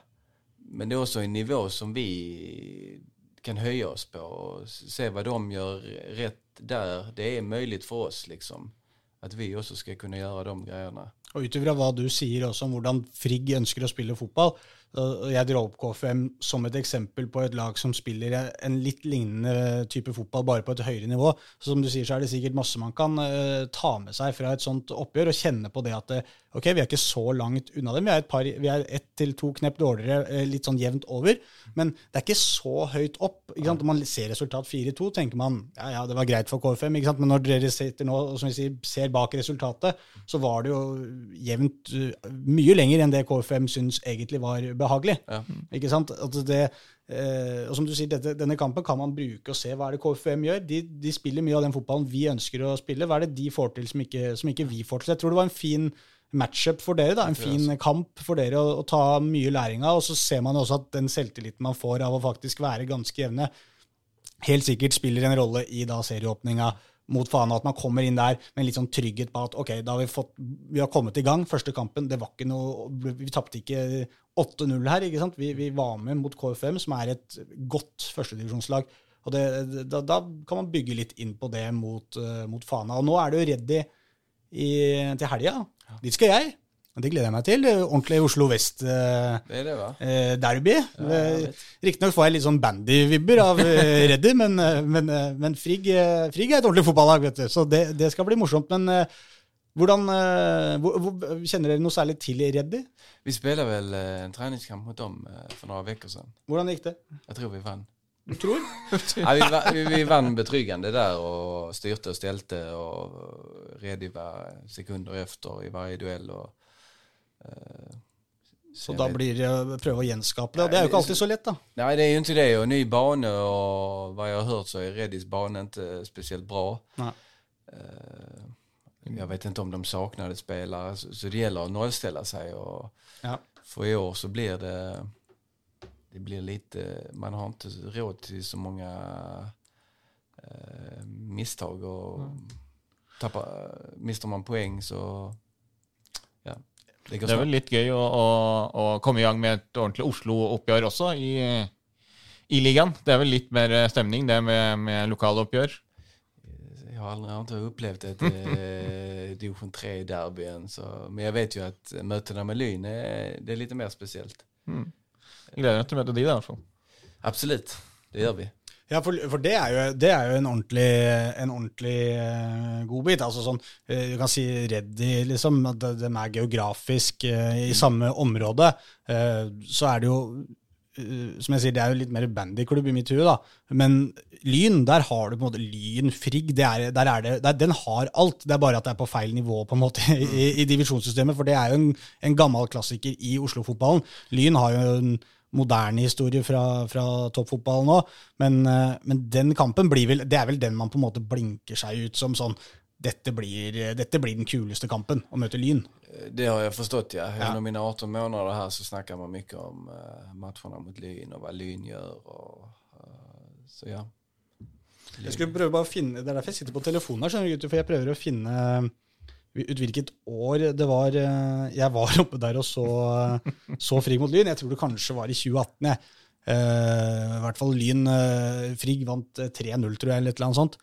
Men det är också en nivå som vi kan höja oss på och se vad de gör rätt där. Det är möjligt för oss liksom. Att vi också ska kunna göra de grejerna. Og ut ifra hva du sier også om hvordan Frigg ønsker å spille fotball, og jeg drar opp KFM som et eksempel på et lag som spiller en litt lignende type fotball, bare på et høyere nivå. Så som du sier, så er det sikkert masse man kan eh, ta med seg fra et sånt oppgjør, og kjenne på det at eh, ok, vi er ikke så langt unna dem. Vi er et, par, vi er ett til to knepp dårligere, eh, litt sånn jevnt over, men det er ikke så høyt opp. Ikke sant? Når man ser resultat 4-2, tenker man ja, ja, det var greit for KFM, ikke sant? men når dere sitter nå og som vi sier, ser bak resultatet, så var det jo jevnt mye lenger enn det KFM syns egentlig var behagelig. Ja. Ikke sant? At det, eh, og som du sier, dette, denne kampen kan man bruke og se hva er det KFM gjør. De, de spiller mye av den fotballen vi ønsker å spille. Hva er det de får til som ikke, som ikke vi får til? Jeg tror det var en fin matchup for dere, da, en fin kamp for dere å, å ta mye læring av. Og så ser man også at den selvtilliten man får av å faktisk være ganske jevne, helt sikkert spiller en rolle i da serieåpninga mot Fana, at man kommer inn der med litt sånn trygghet på at ok, da har vi fått, vi har kommet i gang. Første kampen, det var ikke noe, vi tapte ikke 8-0 her, ikke sant? Vi, vi var med mot KFM, som er et godt førstedivisjonslag. Og det, da, da kan man bygge litt inn på det mot, uh, mot Fana. Og nå er det jo ready i, til helga. Dit skal jeg. Det gleder jeg meg til. Ordentlig Oslo Vest-derby. Är eh, derby. Ja, jeg. Riktignok får jeg litt sånn bandy-vibber av eh, Reddy, men, eh, men, eh, men Frigg, eh, Frigg er et ordentlig fotballag, vet du. Så det, det skal bli morsomt. Men eh, hvordan eh, Kjenner dere noe særlig til Reddy? Vi spiller väl eh, en treningskamp mot dem for noen uker siden. Hvordan gikk det? Jeg tror vi vann. Du tror? Ja, vi, vi, vi vann betryggende der og styrte og stelte, og Reddy var sekunder efter i varje duell. Og, uh, Så da blir det å prøve å gjenskape det. Og det er jo ikke alltid så lett, da. Nei, det er jo ikke det. Og ny bane, og hva jeg har hørt, så er Reddys bane ikke spesielt bra. Nei. Eh, jag vet inte om de saknade spelare, så, så det gäller att nollställa sig. Och Ja. för i år så blir det, det blir lite, man har inte råd till så många eh, misstag och tappar, mister man poäng så ja, det Det er vel litt gøy å, å, å komme i gang med et ordentlig Oslo-oppgjør også i, i ligaen. Det er vel litt mer stemning, det med, med lokale oppgjør. Jag har aldri annet opplevd et upplevt ett eh, division 3-derby än. Men jeg vet jo at møtene med Lyn er, det er litt mer spesielt. Jeg gleder meg til å møte de, der, i hvert fall. Absolutt. det gjør vi. Ja, for, for det, er jo, det er jo en ordentlig, en ordentlig uh, godbit. Altså sånn, uh, du kan si Reddy, liksom, at de, de er geografisk uh, i samme område. Så er det jo, som jeg sier, det er jo litt mer bandyklubb i mitt hue, da. Men Lyn, der har du på en måte Lyn, Frigg, er, der er det, der, den har alt. Det er bare at det er på feil nivå på en måte i, i divisjonssystemet, for det er jo en, en gammel klassiker i Oslo-fotballen. Lyn har jo en moderne historie fra, fra toppfotballen òg, men, eh, men den kampen blir vel Det er vel den man på en måte blinker seg ut som sånn dette blir, dette blir den kuleste kampen, å møte Lyn. Eh, Det har jeg forstått, ja. Ja. mine 18 måneder her så snakker man mye om uh, matchene mot Lyn og hva Lyn gjør. Og, uh, så ja. Jeg skulle prøve bare å finne, Det er derfor jeg sitter på telefonen her, skjønner du, gutter, for jeg prøver å finne ut hvilket år det var jeg var oppe der og så, så Frigg mot Lyn. Jeg tror det kanskje var i 2018. Jeg. Uh, I hvert fall Lyn uh, Frigg vant eh, 3-0, tror jeg, eller et eller annet sånt.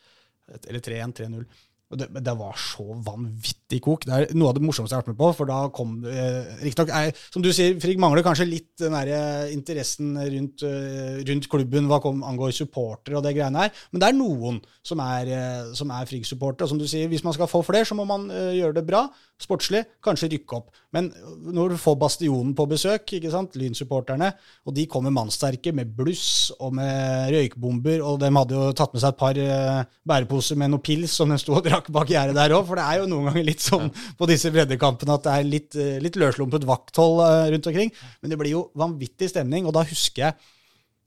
Eller 3-1, 3-0. Det, det var så vanvittig kok. Det er noe av det morsomste jeg har vært med på. For da kom eh, Riktignok, som du sier, Frigg mangler kanskje litt den der eh, interessen rundt, eh, rundt klubben hva kom, angår supportere og det greiene her. Men det er noen som er, eh, er Frigg-supportere. Og som du sier, hvis man skal få flere, så må man eh, gjøre det bra. Sportslig, kanskje rykke opp. Men når du får Bastionen på besøk, ikke sant, Lyn-supporterne, og de kommer mannsterke med bluss og med røykbomber, og de hadde jo tatt med seg et par eh, bæreposer med noe pils som de sto og drakk bak gjerdet der òg, for det er jo noen ganger litt sånn på disse breddekampene at det er litt, eh, litt løslumpet vakthold eh, rundt omkring. Men det blir jo vanvittig stemning, og da husker jeg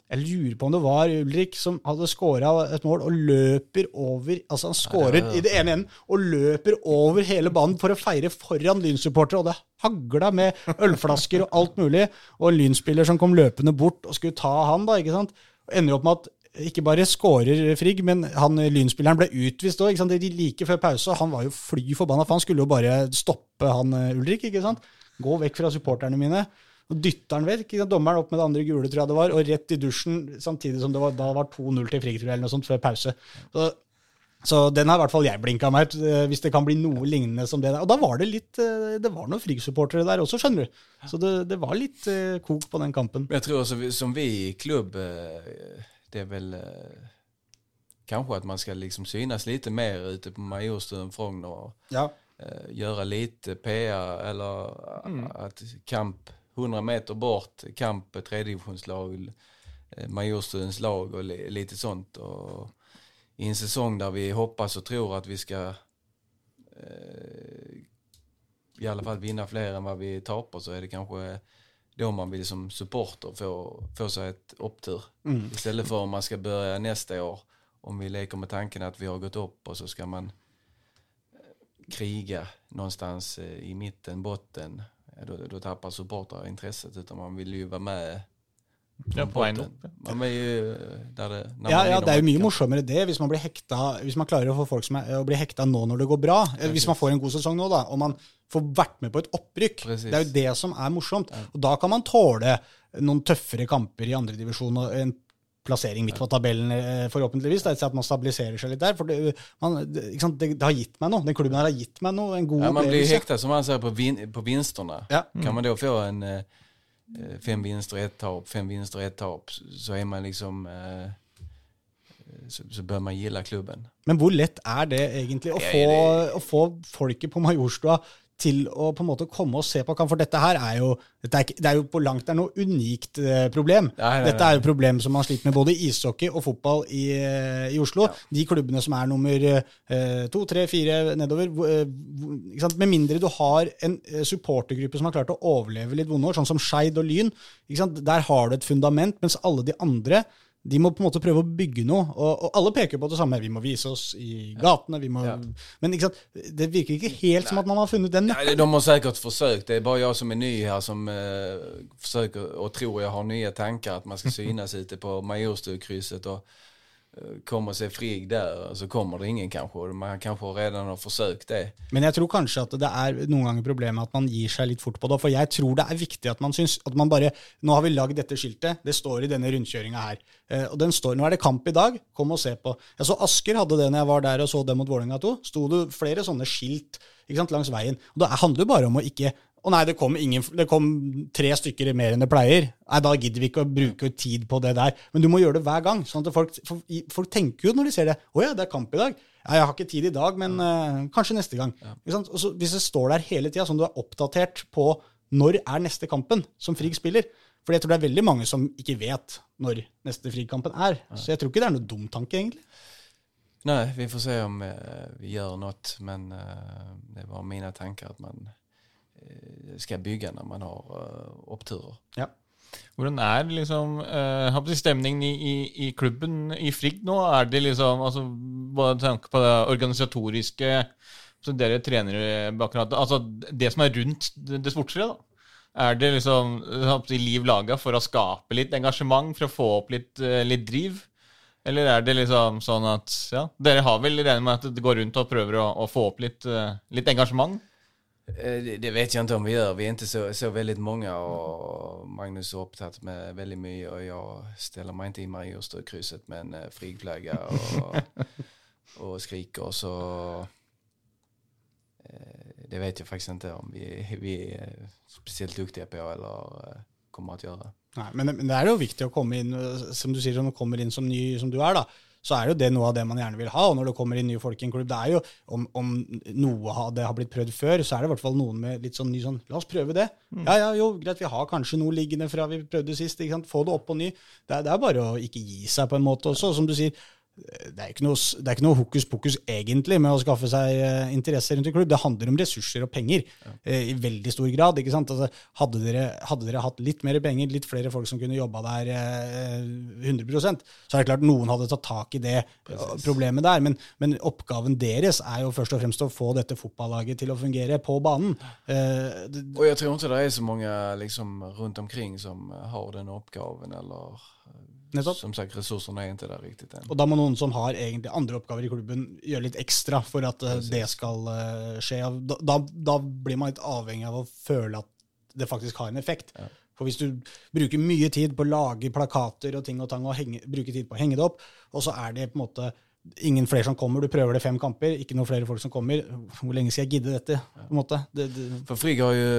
jeg lurer på om det var Ulrik som hadde scora et mål og løper over Altså han scorer i det ene enden og løper over hele banen for å feire foran Lyn-supportere, og det hagla med ølflasker og alt mulig. Og en Lyn-spiller som kom løpende bort og skulle ta han, da, ikke sant. Og ender opp med at ikke bare skårer Frigg, men han Lyn-spilleren ble utvist òg. Like før pause. Han var jo fly forbanna, for han skulle jo bare stoppe han eh, Ulrik. ikke sant? Gå vekk fra supporterne mine. Og dytter han vekk. Dommeren opp med det andre gule, tror jeg det var, og rett i dusjen, samtidig som det var, da var 2-0 til Frigg, eller noe sånt, før pause. Så, så den har i hvert fall jeg blinka meg ut, eh, hvis det kan bli noe lignende som det der. Og da var det litt eh, Det var noen Frigg-supportere der også, skjønner du. Så det, det var litt eh, kok på den kampen. Jeg tror vi, som vi i klubb, det er vel kanskje kanske att man ska liksom synas lite mer ute på Majorstuen, Frogner och Ja. eh, göra lite PR eller at att kamp 100 meter bort, kamp tredjedivisjonslag, eh, Majorstuens lag och li, lite sånt. Och I en säsong där vi hoppas och tror att vi ska eh, i alla fall vinna fler än vad vi taper så är det kanske då man vill som supporter få, få sig ett I Istället för om man ska börja nästa år, om vi leker med tanken att vi har gått upp och så ska man eh, kriga någonstans eh, i mitten, botten. Då, då tappar supportrar intresset utan man vill ju vara med Ja, på opp. Man är ju der det, när Ja, man ja, det er jo mye morsommere det, hvis man blir hekta, hvis man klarer å få folk som er, å bli hekta nå når det går bra. Eh, Hvis man får en god sesong nå, da, og man får vært med på et opprykk. Precis. Det er jo det som er morsomt. Og da kan man tåle noen tøffere kamper i andredivisjon og en plassering midt på tabellen, eh, forhåpentligvis. Det er at man stabiliserer seg litt der. For det, man, det, sant? det, det har gitt meg noe. Den klubben her har gitt meg noe. En god Ja, man blir hekta, som man ser, på, vin, på vinsterna. Ja. Kan man da få en eh, eh, fem vinster, ett tap, fem vinster, ett tap så er man liksom eh, så, så bør man gille klubben. Men hvor lett er det egentlig å få, å få folket på Majorstua til å på en måte komme og se på kamp? For dette her er jo, er, ikke- det er jo på langt nær noe unikt eh, problem. Nei, nei, nei. Dette er jo problem som man sliter med både i ishockey og fotball i, eh, i Oslo. De klubbene som er nummer eh, to, tre, fire nedover. eh? Med mindre du har en supportergruppe som har klart å overleve litt vonde år, sånn som Skeid og Lyn. Der har du et fundament, mens alle de andre De må på en måte prøve å bygge noe. Og, og alle peker på det samme. Vi må vise oss i gatene. vi må... Ja. Men ikke sant? det virker ikke helt som at man har funnet den. nøkkelen. de har sikkert forsøkt. Det er bare jeg som er ny her, som uh, forsøker og tror jeg har nye tanker. At man skal synas ute på Majorstukrysset och eh, kommer seg fri der, så kommer det ingen kanskje. Man kanske redan har försökt det. Men jeg tror kanskje at det er noen ganger problemet at man gir seg litt fort på det. For jeg tror det er viktig at man syns at man bare Nå har vi lagd dette skiltet, det står i denne rundkjøringa her. Eh, og den står, Nå er det kamp i dag, kom og se på. Jeg så Asker hadde det når jeg var der og så det mot Vålerenga 2. Sto det flere sånne skilt ikke sant, langs veien. Og Det handler jo bare om å ikke å nei, det kom, ingen, det kom tre stykker mer enn det pleier. Nei, Da gidder vi ikke å bruke tid på det der. Men du må gjøre det hver gang. sånn at folk, folk tenker jo når de ser det. Å ja, det er kamp i dag. Ja, jeg har ikke tid i dag, men uh, kanskje neste gang. Ja. så, hvis det står der hele tida, sånn du er oppdatert på når er neste kampen som Frigg spiller For jeg tror det er veldig mange som ikke vet når neste Frigg-kampen er. Så jeg tror ikke det er noe dum tanke, egentlig. Nei, vi får se om vi, vi gjør noe, Men uh, det var mine tanker at man eh, ska bygga när man har uh, oppturer. Ja. Hvordan er liksom uh, stemningen i, i, i klubben i Frigg nå? Er det liksom altså, Bare tanke på det organisatoriske så Dere trener akkurat, Altså det som er rundt det, det sportslige, da. Er det liksom liv laga for å skape litt engasjement, for å få opp litt, eh, litt driv? Eller er det liksom sånn at ja, dere har vel regnet med at det går rundt og prøver å, å få opp litt, eh, litt engasjement? Eh, Det, vet jag inte om vi gör. Vi är inte så, så väldigt många och Magnus är upptatt med väldigt mycket och jag ställer mig inte i Mariestadkrysset med en frigflagge frigflagga och, skriker så eh, det vet jag faktiskt inte om vi, vi är speciellt duktiga på eller eh, kommer att göra. Nei, men, men det er jo viktig å komme inn, eh, som du sier, når du kommer inn som ny som du er, da, så er jo det noe av det man gjerne vil ha. Og når det kommer inn nye folk i en klubb, det er jo, om, om noe av det har blitt prøvd før, så er det i hvert fall noen med litt sånn ny sånn La oss prøve det. Ja, ja, jo, greit, vi har kanskje noe liggende fra vi prøvde sist. ikke sant? Få det opp på ny. Det er, det er bare å ikke gi seg på en måte også. Som du sier, det er ikke noe, det er ikke noe hokus pokus egentlig med å skaffe seg uh, interesse rundt en klubb. Det handler om ressurser og penger eh, i veldig stor grad. ikke sant? Altså, hadde, dere, hadde dere hatt litt mer penger, litt flere folk som kunne jobba der uh, 100% så er det klart noen hadde tatt tak i det eh, problemet der. Men, men oppgaven deres er jo først og fremst å få dette fotballaget til å fungere på banen. og jeg tror ikke det er så mange liksom, rundt omkring som har den oppgaven, eller eh, Nettopp. som sagt ressursene er inte der riktig än. Og da må noen som har egentlig andre oppgaver i klubben, gjøre litt ekstra for at Precis. det skal eh, skje. Da, da, da blir man litt avhengig av å føle at det faktisk har en effekt. For hvis du bruker mye tid på å lage plakater og ting og tang, og henge, bruker tid på å henge det opp, og så er det på en måte ingen flere som kommer, du prøver det fem kamper, ikke noen flere folk som kommer, hvor lenge skal jeg gidde dette? på en måte? Det, det, For Frigg har jo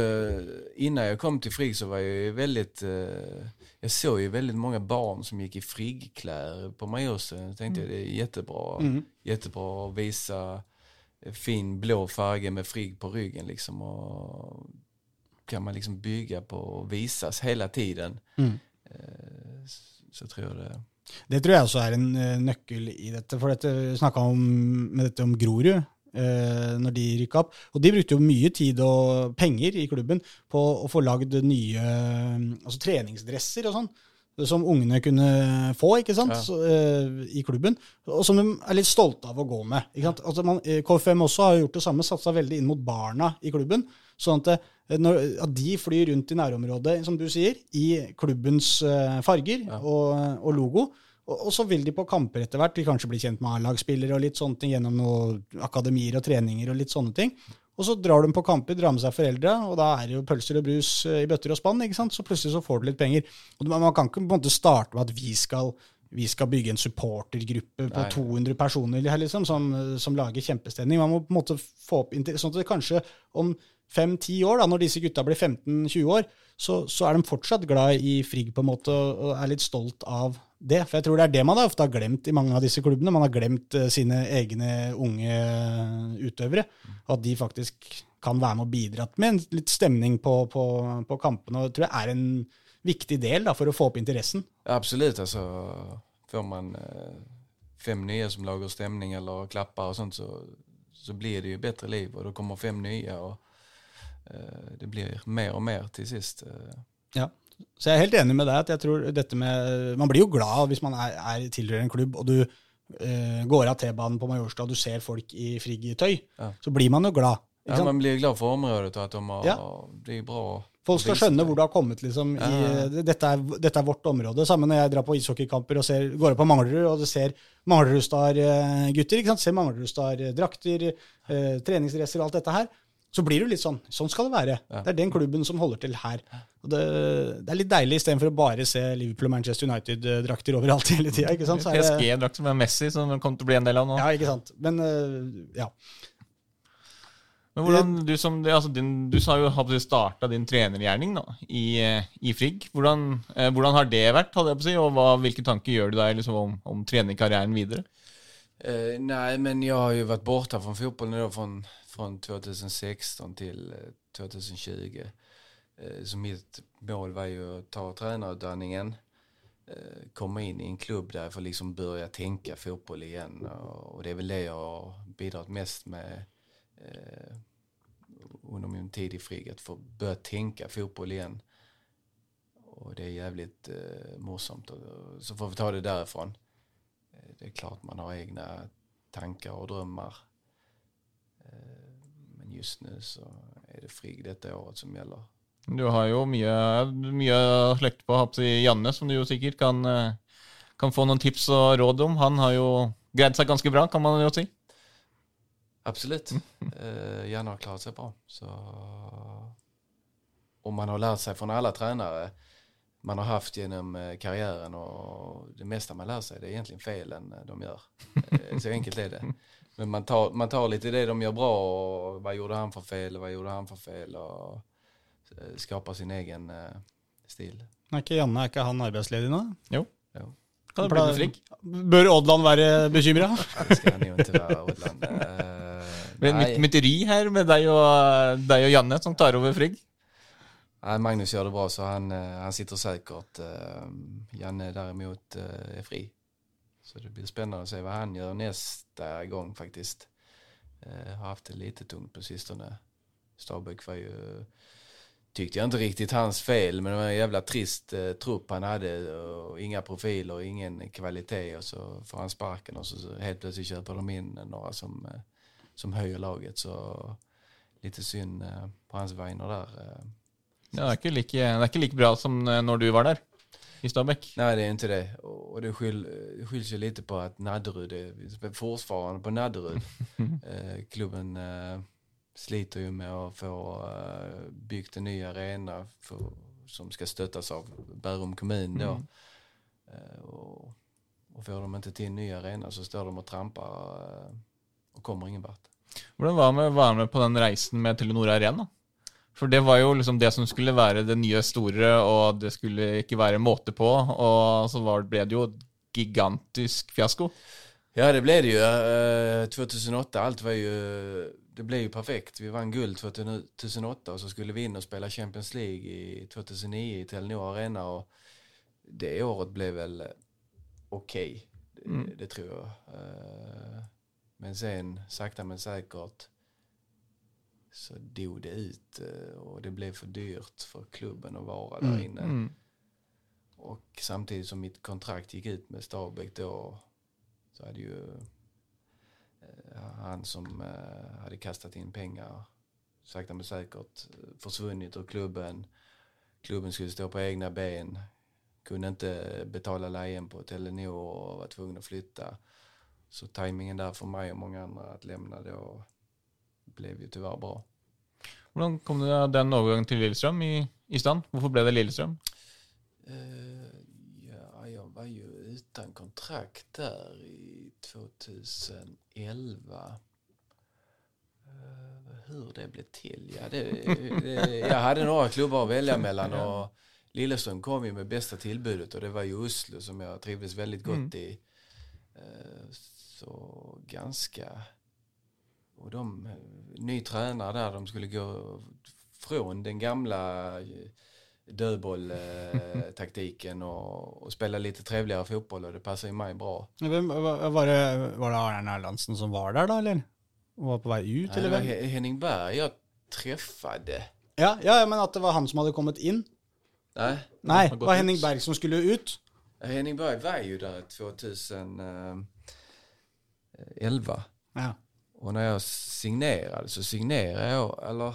innan jeg kom til Frigg så var jeg jo veldig... eh, jag såg ju väldigt många barn som gick i friggkläder på Majosen. Jag tänkte det är jättebra, jättebra att visa fin blå färg med Frigg på ryggen liksom. Och kan man liksom bygga på och visas hela tiden. mm. så tror jag det. Det tror jeg også er en eh, nøkkel i dette. For dette snakka om, med dette om Grorud eh, når de rykka opp. Og de brukte jo mye tid og penger i klubben på å få lagd nye eh, altså treningsdresser og sånn. Som ungene kunne få ikke sant, Ja. så, eh, i klubben. Og som de er litt stolte av å gå med. Ikke sant? Altså man, eh, KFM også har gjort det samme, satsa veldig inn mot barna i klubben. Sånn at, når, at de flyr rundt i nærområdet, som du sier, i klubbens eh, farger og, og logo. Og, så vil de på kamper etter hvert de kanskje bli kjent med A-lagsspillere og litt sånne ting gjennom noen akademier og treninger og litt sånne ting. Og så drar de på kamper, drar med seg foreldre, og da er det jo pølser og brus eh, i bøtter og spann. ikke sant? Så plutselig så får du litt penger. Og Man kan ikke på en måte starte med at vi skal, vi skal bygge en supportergruppe på Nei. 200 personer liksom, som, som lager kjempestemning. Man må på en måte få opp sånn at det kanskje om fem-ti år, da, når disse gutta blir 15-20 år, så, så er de fortsatt glad i Frigg på en måte, og, og er litt stolt av det. For jeg tror det er det man ofte har glemt i mange av disse klubbene. Man har glemt eh, sine egne unge utøvere. Og at de faktisk kan være med og bidra med en litt stemning på, på, på kampene. Og det tror jeg er en viktig del da, for å få opp interessen. Absolutt. altså får man eh, fem nye som lager stemning eller klapper og sånt så, så blir det ju bättre liv och då kommer fem och eh, det blir mer og mer til sist. Eh. Ja. Så jeg er helt enig med deg at jeg tror dette med Man blir jo glad hvis man er, er tilhører en klubb, og du eh, går av T-banen på Majorstua og du ser folk i friggetøy. Ja. Så blir man jo glad. Ja, man blir glad for området og at de har, Ja. det er bra. Folk skal skjønne hvor det har kommet. liksom. I, Ja. dette, er, dette er vårt område. Samme når jeg drar på ishockeykamper og ser, går opp på Manglerud og ser Manglerud-Star-gutter. Ser Manglerud-Star-drakter, eh, treningsdresser og alt dette her. Så blir det litt sånn. Sånn skal det være. Ja. Det er den klubben som holder til her. Og det, det er litt deilig istedenfor å bare se Liverpool og Manchester United-drakter overalt hele tida. PSG-drakt som er Messi, som kommer til å bli en del av nå. Ja, ikke sant. Men eh, ja. Men hvordan, du, som, altså din, du sa jo at du starta din trenergjerning da, i, i Frigg. Hvordan, eh, hvordan har det vært, hadde jeg på å si, og hva, hvilke tanker gjør du deg liksom, om, om trenerkarrieren videre? Eh, nei, men jeg har jo vært borte fra fotbollen då från, från 2016 till eh, 2020. Eh, så mitt mål var ju att ta tränarutdanningen, eh, komma in i en klubb där jag får liksom börja tänka fotboll igen. Och, det är väl det jag har bidragit mest med eh, under min tid i Frigg, att få börja tänka fotboll igen. Och det är jävligt eh, morsomt. Så får vi ta det därifrån. Eh, Det är klart man har egna tankar och drömmar. Eh, just nu så är det FRIG detta året som gäller. Du har jo mye, mye slekt på Janne, som du jo sikkert kan, eh, kan få noen tips og råd om. Han har jo greid seg ganske bra, kan man jo si. Absolutt. Eh, Janne har klart seg bra. Så, och man har lært seg fra alle trenere man har haft gjennom karrieren, og det meste man lærer seg, det er egentlig feil enn de gör. Eh, Så enkelt er det. Men man tar, man tar lite det de gör bra och vad gjorde han för fel och vad gjorde han för fel och skaper skapar sin egen eh, stil. Er ikke Janne er ikke han arbeidsledig nå? Jo. Jo. Kan det bli Frigg? Bør Oddland være bekymra? Det skal han jo ikke være, Odland. Eh, Med nej. mitt mytteri her med deg og, deg og Janne som tar over Frigg. Nei, Magnus gjør det bra så han, eh, han sitter sikkert. Eh, Janne derimot er är fri. Så det blir spännande att se vad han gör nästa gång faktiskt. Eh, har haft det lite tungt på sistone. Stabæk var ju, tyckte jag inte riktigt hans fel, men det var en jävla trist eh, trupp han hade. Och inga profiler, ingen kvalitet och så får han sparken och så, så helt plötsligt köper de in några som, eh, som höjer laget. Så lite synd eh, på hans vegne där. Eh. Ja, det, er ikke like, det er ikke like bra som eh, når du var der i Stabæk. Nej, det är inte det. Och och det skyll, skylls ju lite på att Nadderud är fortfarande på Nadderud. eh, klubben eh, sliter ju med att få eh, byggt en ny arena för, som ska stöttas av Bärum kommun då. Eh, och, och får de inte till en ny arena så står de och trampar eh, och kommer ingen vart. Hvordan var det med å være med på den reisen med Telenor Arena? For det var jo liksom det som skulle være det nye store, og det skulle ikke være måte på. Og så var, ble det jo gigantisk fiasko. Ja, det ble det jo. Eh, 2008, alt var jo Det ble jo perfekt. Vi vann guld 2008 og så skulle vi inn og spille Champions League i 2009 i Telenor Arena og det året ble vel OK. Det, det tror jeg. Eh, Men sen, sakta men säkert, så dog det ut eh, och det blev för dyrt för klubben att vara där inne. Mm. Och samtidigt som mitt kontrakt gick ut med Stabæk då så hade ju eh, han som eh, hade kastat in pengar sakta men säkert eh, försvunnit ur klubben. Klubben skulle stå på egna ben. Kunde inte betala lejen på Telenor och var tvungen att flytta. Så tajmingen där för mig och många andra att lämna då blev å være bra. Hvordan kom det den overgangen til Lillestrøm i, i stand? Hvorfor ble det Lillestrøm? Uh, ja, jeg var jo uten kontrakt der i 2011. Eh, hur det ble til? Ja, det, det, jeg hadde noen klubber å velge mellom. og Lillestrøm kom jo med beste tilbudet, og det var jo Oslo som jeg trivdes veldig godt i. Eh, så ganska... Och de, eh, ny tränare där, de skulle gå från den gamla eh, dödboll-taktiken och, och spela lite trevligare fotboll och det passar ju mig bra. Hvem, var, var det, var det Arne Erlandsen som var der, da, eller? Og var på vei ut, Nej, det eller var hvem? He- Henning Berg jag träffade. Ja, ja, men at det var han som hadde kommet inn. Nej, Nei, det var ut. Henning Berg som skulle ut. Henning Berg var ju där 2011. Ja. Och när jag signerade så signerade jag, eller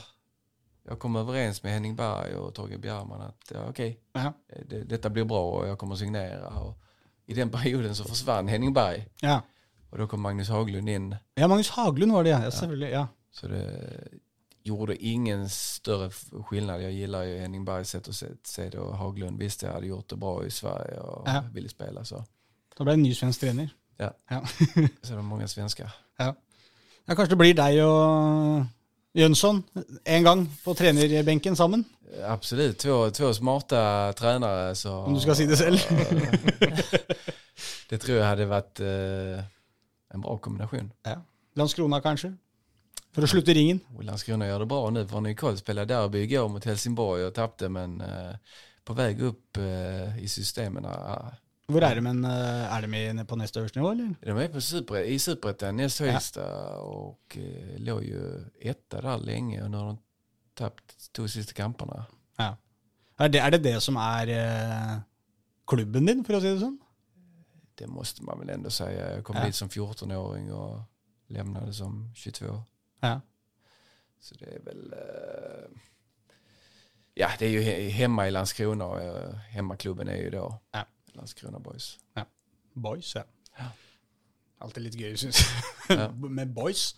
jag kom överens med Henning Berg och Torge Bjärman att ja, okej, -huh. det, detta blir bra och jag kommer signera. Och I den perioden så försvann Henning Berg Ja. och då kom Magnus Haglund in. ja, Magnus Haglund var det, ja. ja selvfølgelig. Ja. Så det gjorde ingen större f- skillnad. Jag gillar ju Henning Bergs sätt att se, det och Haglund visste jag hade gjort det bra i Sverige och Ja. ville spela så. Da ble det en ny svensk trener. Ja. Ja. Så det var många svenskar. ja. Ja, Kanskje det blir deg og Jønsson en gang på trenerbenken sammen? Absolut, två, två smarta tränare. Så, Om du skal si det selv? det tror jeg hadde vært eh, en bra kombinasjon. Ja. Landskrona, kanskje? For å slutte ringen? Landskrona gjør det bra nå. For Nicole spelade derby i går mot Helsingborg og tapte, men eh, på vei opp eh, i systemen. Hvor er de, men eh, er de på øverste nivå, eller? De är på super, i Superettan näst högsta och eh, låg ju etta där länge och nu har de tappat två sista kamperna. Ja. Er det er det, det som er eh, klubben din, for å si det sånn? Det måste man väl ändå säga. Jag kom Ja. dit som 14-åring och lämnade som 22. Ja. Så det är väl... Eh, ja, det är ju he- hemma i Landskrona och eh, hemmaklubben är ju då Ja. Landskrona Boys. Boys, ja. Ja. Alltid litt gøy, syns jeg. Ja. Med boys.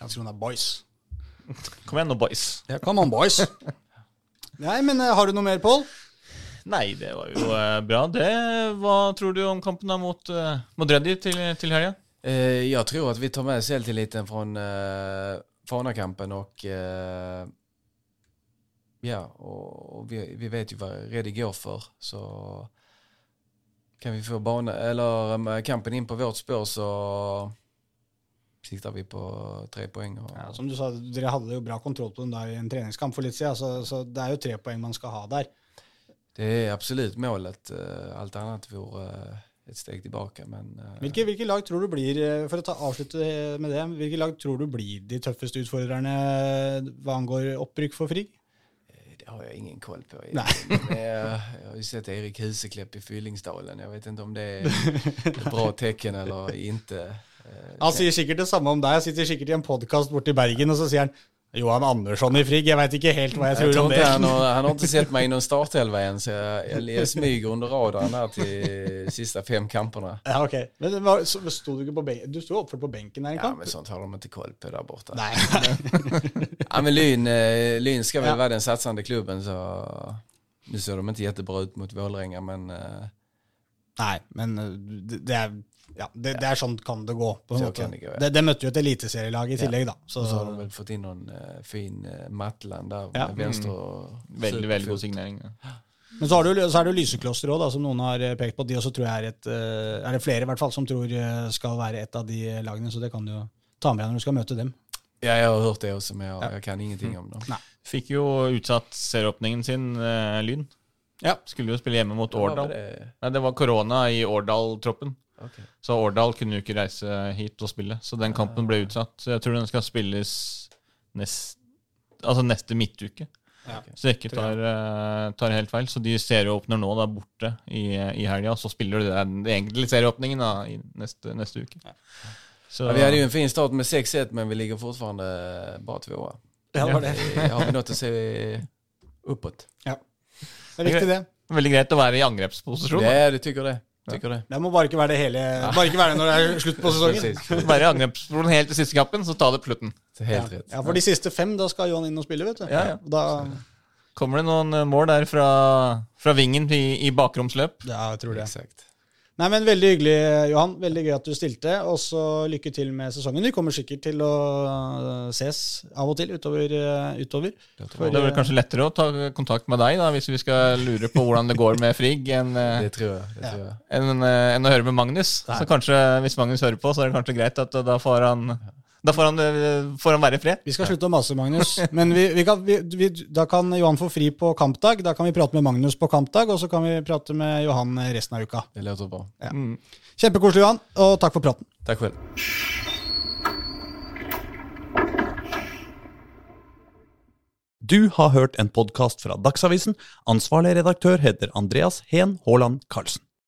Landskrona Boys. Kom igjen nå, boys. Ja, come on, boys. Nei, men eh, har du noe mer, Pål? Nei, det var jo eh, bra. Det, Hva tror du om kampen da mot, uh, mot til, til helga? Eh, jeg tror at vi tar med selvtilliten från eh, Fanakampen och eh, ja, og, og vi, vi vet jo hva Redi går for, Så kan vi få bane, eller eh, kampen inn på vårt spår så sikter vi på tre poeng. Ja, som du sa, dere hadde jo bra kontroll på den der i en treningskamp for litt siden, så, så det er jo tre poeng man skal ha der. Det er absolutt målet. Alt annet vore et steg tilbake, Men eh, Hvilke, hvilke lag tror du blir, eh, for å ta, avslutte med det, hvilke lag tror du blir de tøffeste utfordrerne hva angår opprykk for Frigg? Det har jag ingen koll på. Men Jag, jag har ju sett Erik Huseklepp i Fyllingsdalen. Jag vet inte om det är ett bra tecken eller inte. Han sier sikkert det samme om deg. Jeg sitter sikkert i en podkast borte i Bergen, og så sier han Johan Andersson i Frigg. Jeg veit ikke helt hva jeg tror, tror tror om det. han, har, han har ikke sett meg i någon startelva igjen, så jeg, jag, jag smyger under radarn til de siste fem kampene. Ja, ok. Men var, så sto du ikke på benken? Du sto oppført på benken her en Ja men sånt har de ikke koll på der borte. Nei. Ja men Lyn, eh, Lyn skal vel Ja. være den satsende klubben så nu ser de ikke kjempebra ut mot Vålerenga men uh... Nei, men uh, det, det er ja, det, det er sånn kan det gå. på en måte. det gå, ja. det, det møtte jo et eliteserielag i tillegg, da. Så, så har de vel fått inn noen uh, fin uh, Matland der. Ja. med vänster Veldig, veldig god signering. Ja. Men så, har du, så er det jo Lysekloster òg, som noen har eh, pekt på. De også tror jeg er et Er det flere i hvert fall som tror skal være et av de lagene, så det kan du jo ta med deg når du skal møte dem. Ja, jeg har hørt det også, men jeg, jeg kan ingenting om dem. Fikk jo utsatt serieåpningen sin, uh, Lyn. Ja. Skulle jo spille hjemme mot Årdal. det? Nei, det var korona i Årdal-troppen. Okej. Så Årdal kunne jo ikke reise hit og spille, så den kampen ble utsatt. Så jeg tror den skal spilles nest, altså neste midtuke. Ja. Så jeg ikke tar, eh, tar helt feil. Så de serieåpner nå da borte i, i helga, og så spiller de den, den egentlige serieåpningen da i neste, neste uke. Så Ja, vi hadde jo en fin start med 6-1 men vi ligger fortfarande bare tvåa. Ja, det var det. Eh, Har vi noe til å se oppåt? Ja. Det er viktig, det. veldig greit å være i angrepsposisjon. Det, Ja, det tykker det. Tycker det. Det må bare ikke være det hele Bare ikke være det når det er slutt på sesongen. bare i angrepsposisjon helt til siste kampen, så ta det är helt Ja. ja, for de siste fem, da skal Johan inn og spille, vet du. Ja, ja. Da, Kommer det noen eh, mål der fra, fra vingen i, i bakromsløp? ja, jeg tror det. Exakt. Nei, men Veldig hyggelig, Johan. Veldig gøy at du stilte. Og så lykke til med sesongen. Vi kommer sikkert til å uh, ses av og til utover. uh, utover. For- Det er vel kanskje lettere å ta kontakt med deg da, hvis vi skal lure på hvordan det går med Frigg, enn en, en, eh, enn å høre med Magnus. Nei. Så kanskje hvis Magnus hører på, så er det kanskje greit at eh, da får han da får han, eh, får han være i fred. Vi skal slutte å mase, Magnus. Men vi, vi kan, vi, vi, da kan Johan få fri på kampdag. Da kan vi prate med Magnus på kampdag, og så kan vi prate med Johan resten av uka. Ja. Mm. Kjempekoselig, Johan, og takk for praten. Takk for det. Du har hørt en podkast fra Dagsavisen. Ansvarlig redaktør heter Andreas Heen Haaland Karlsen.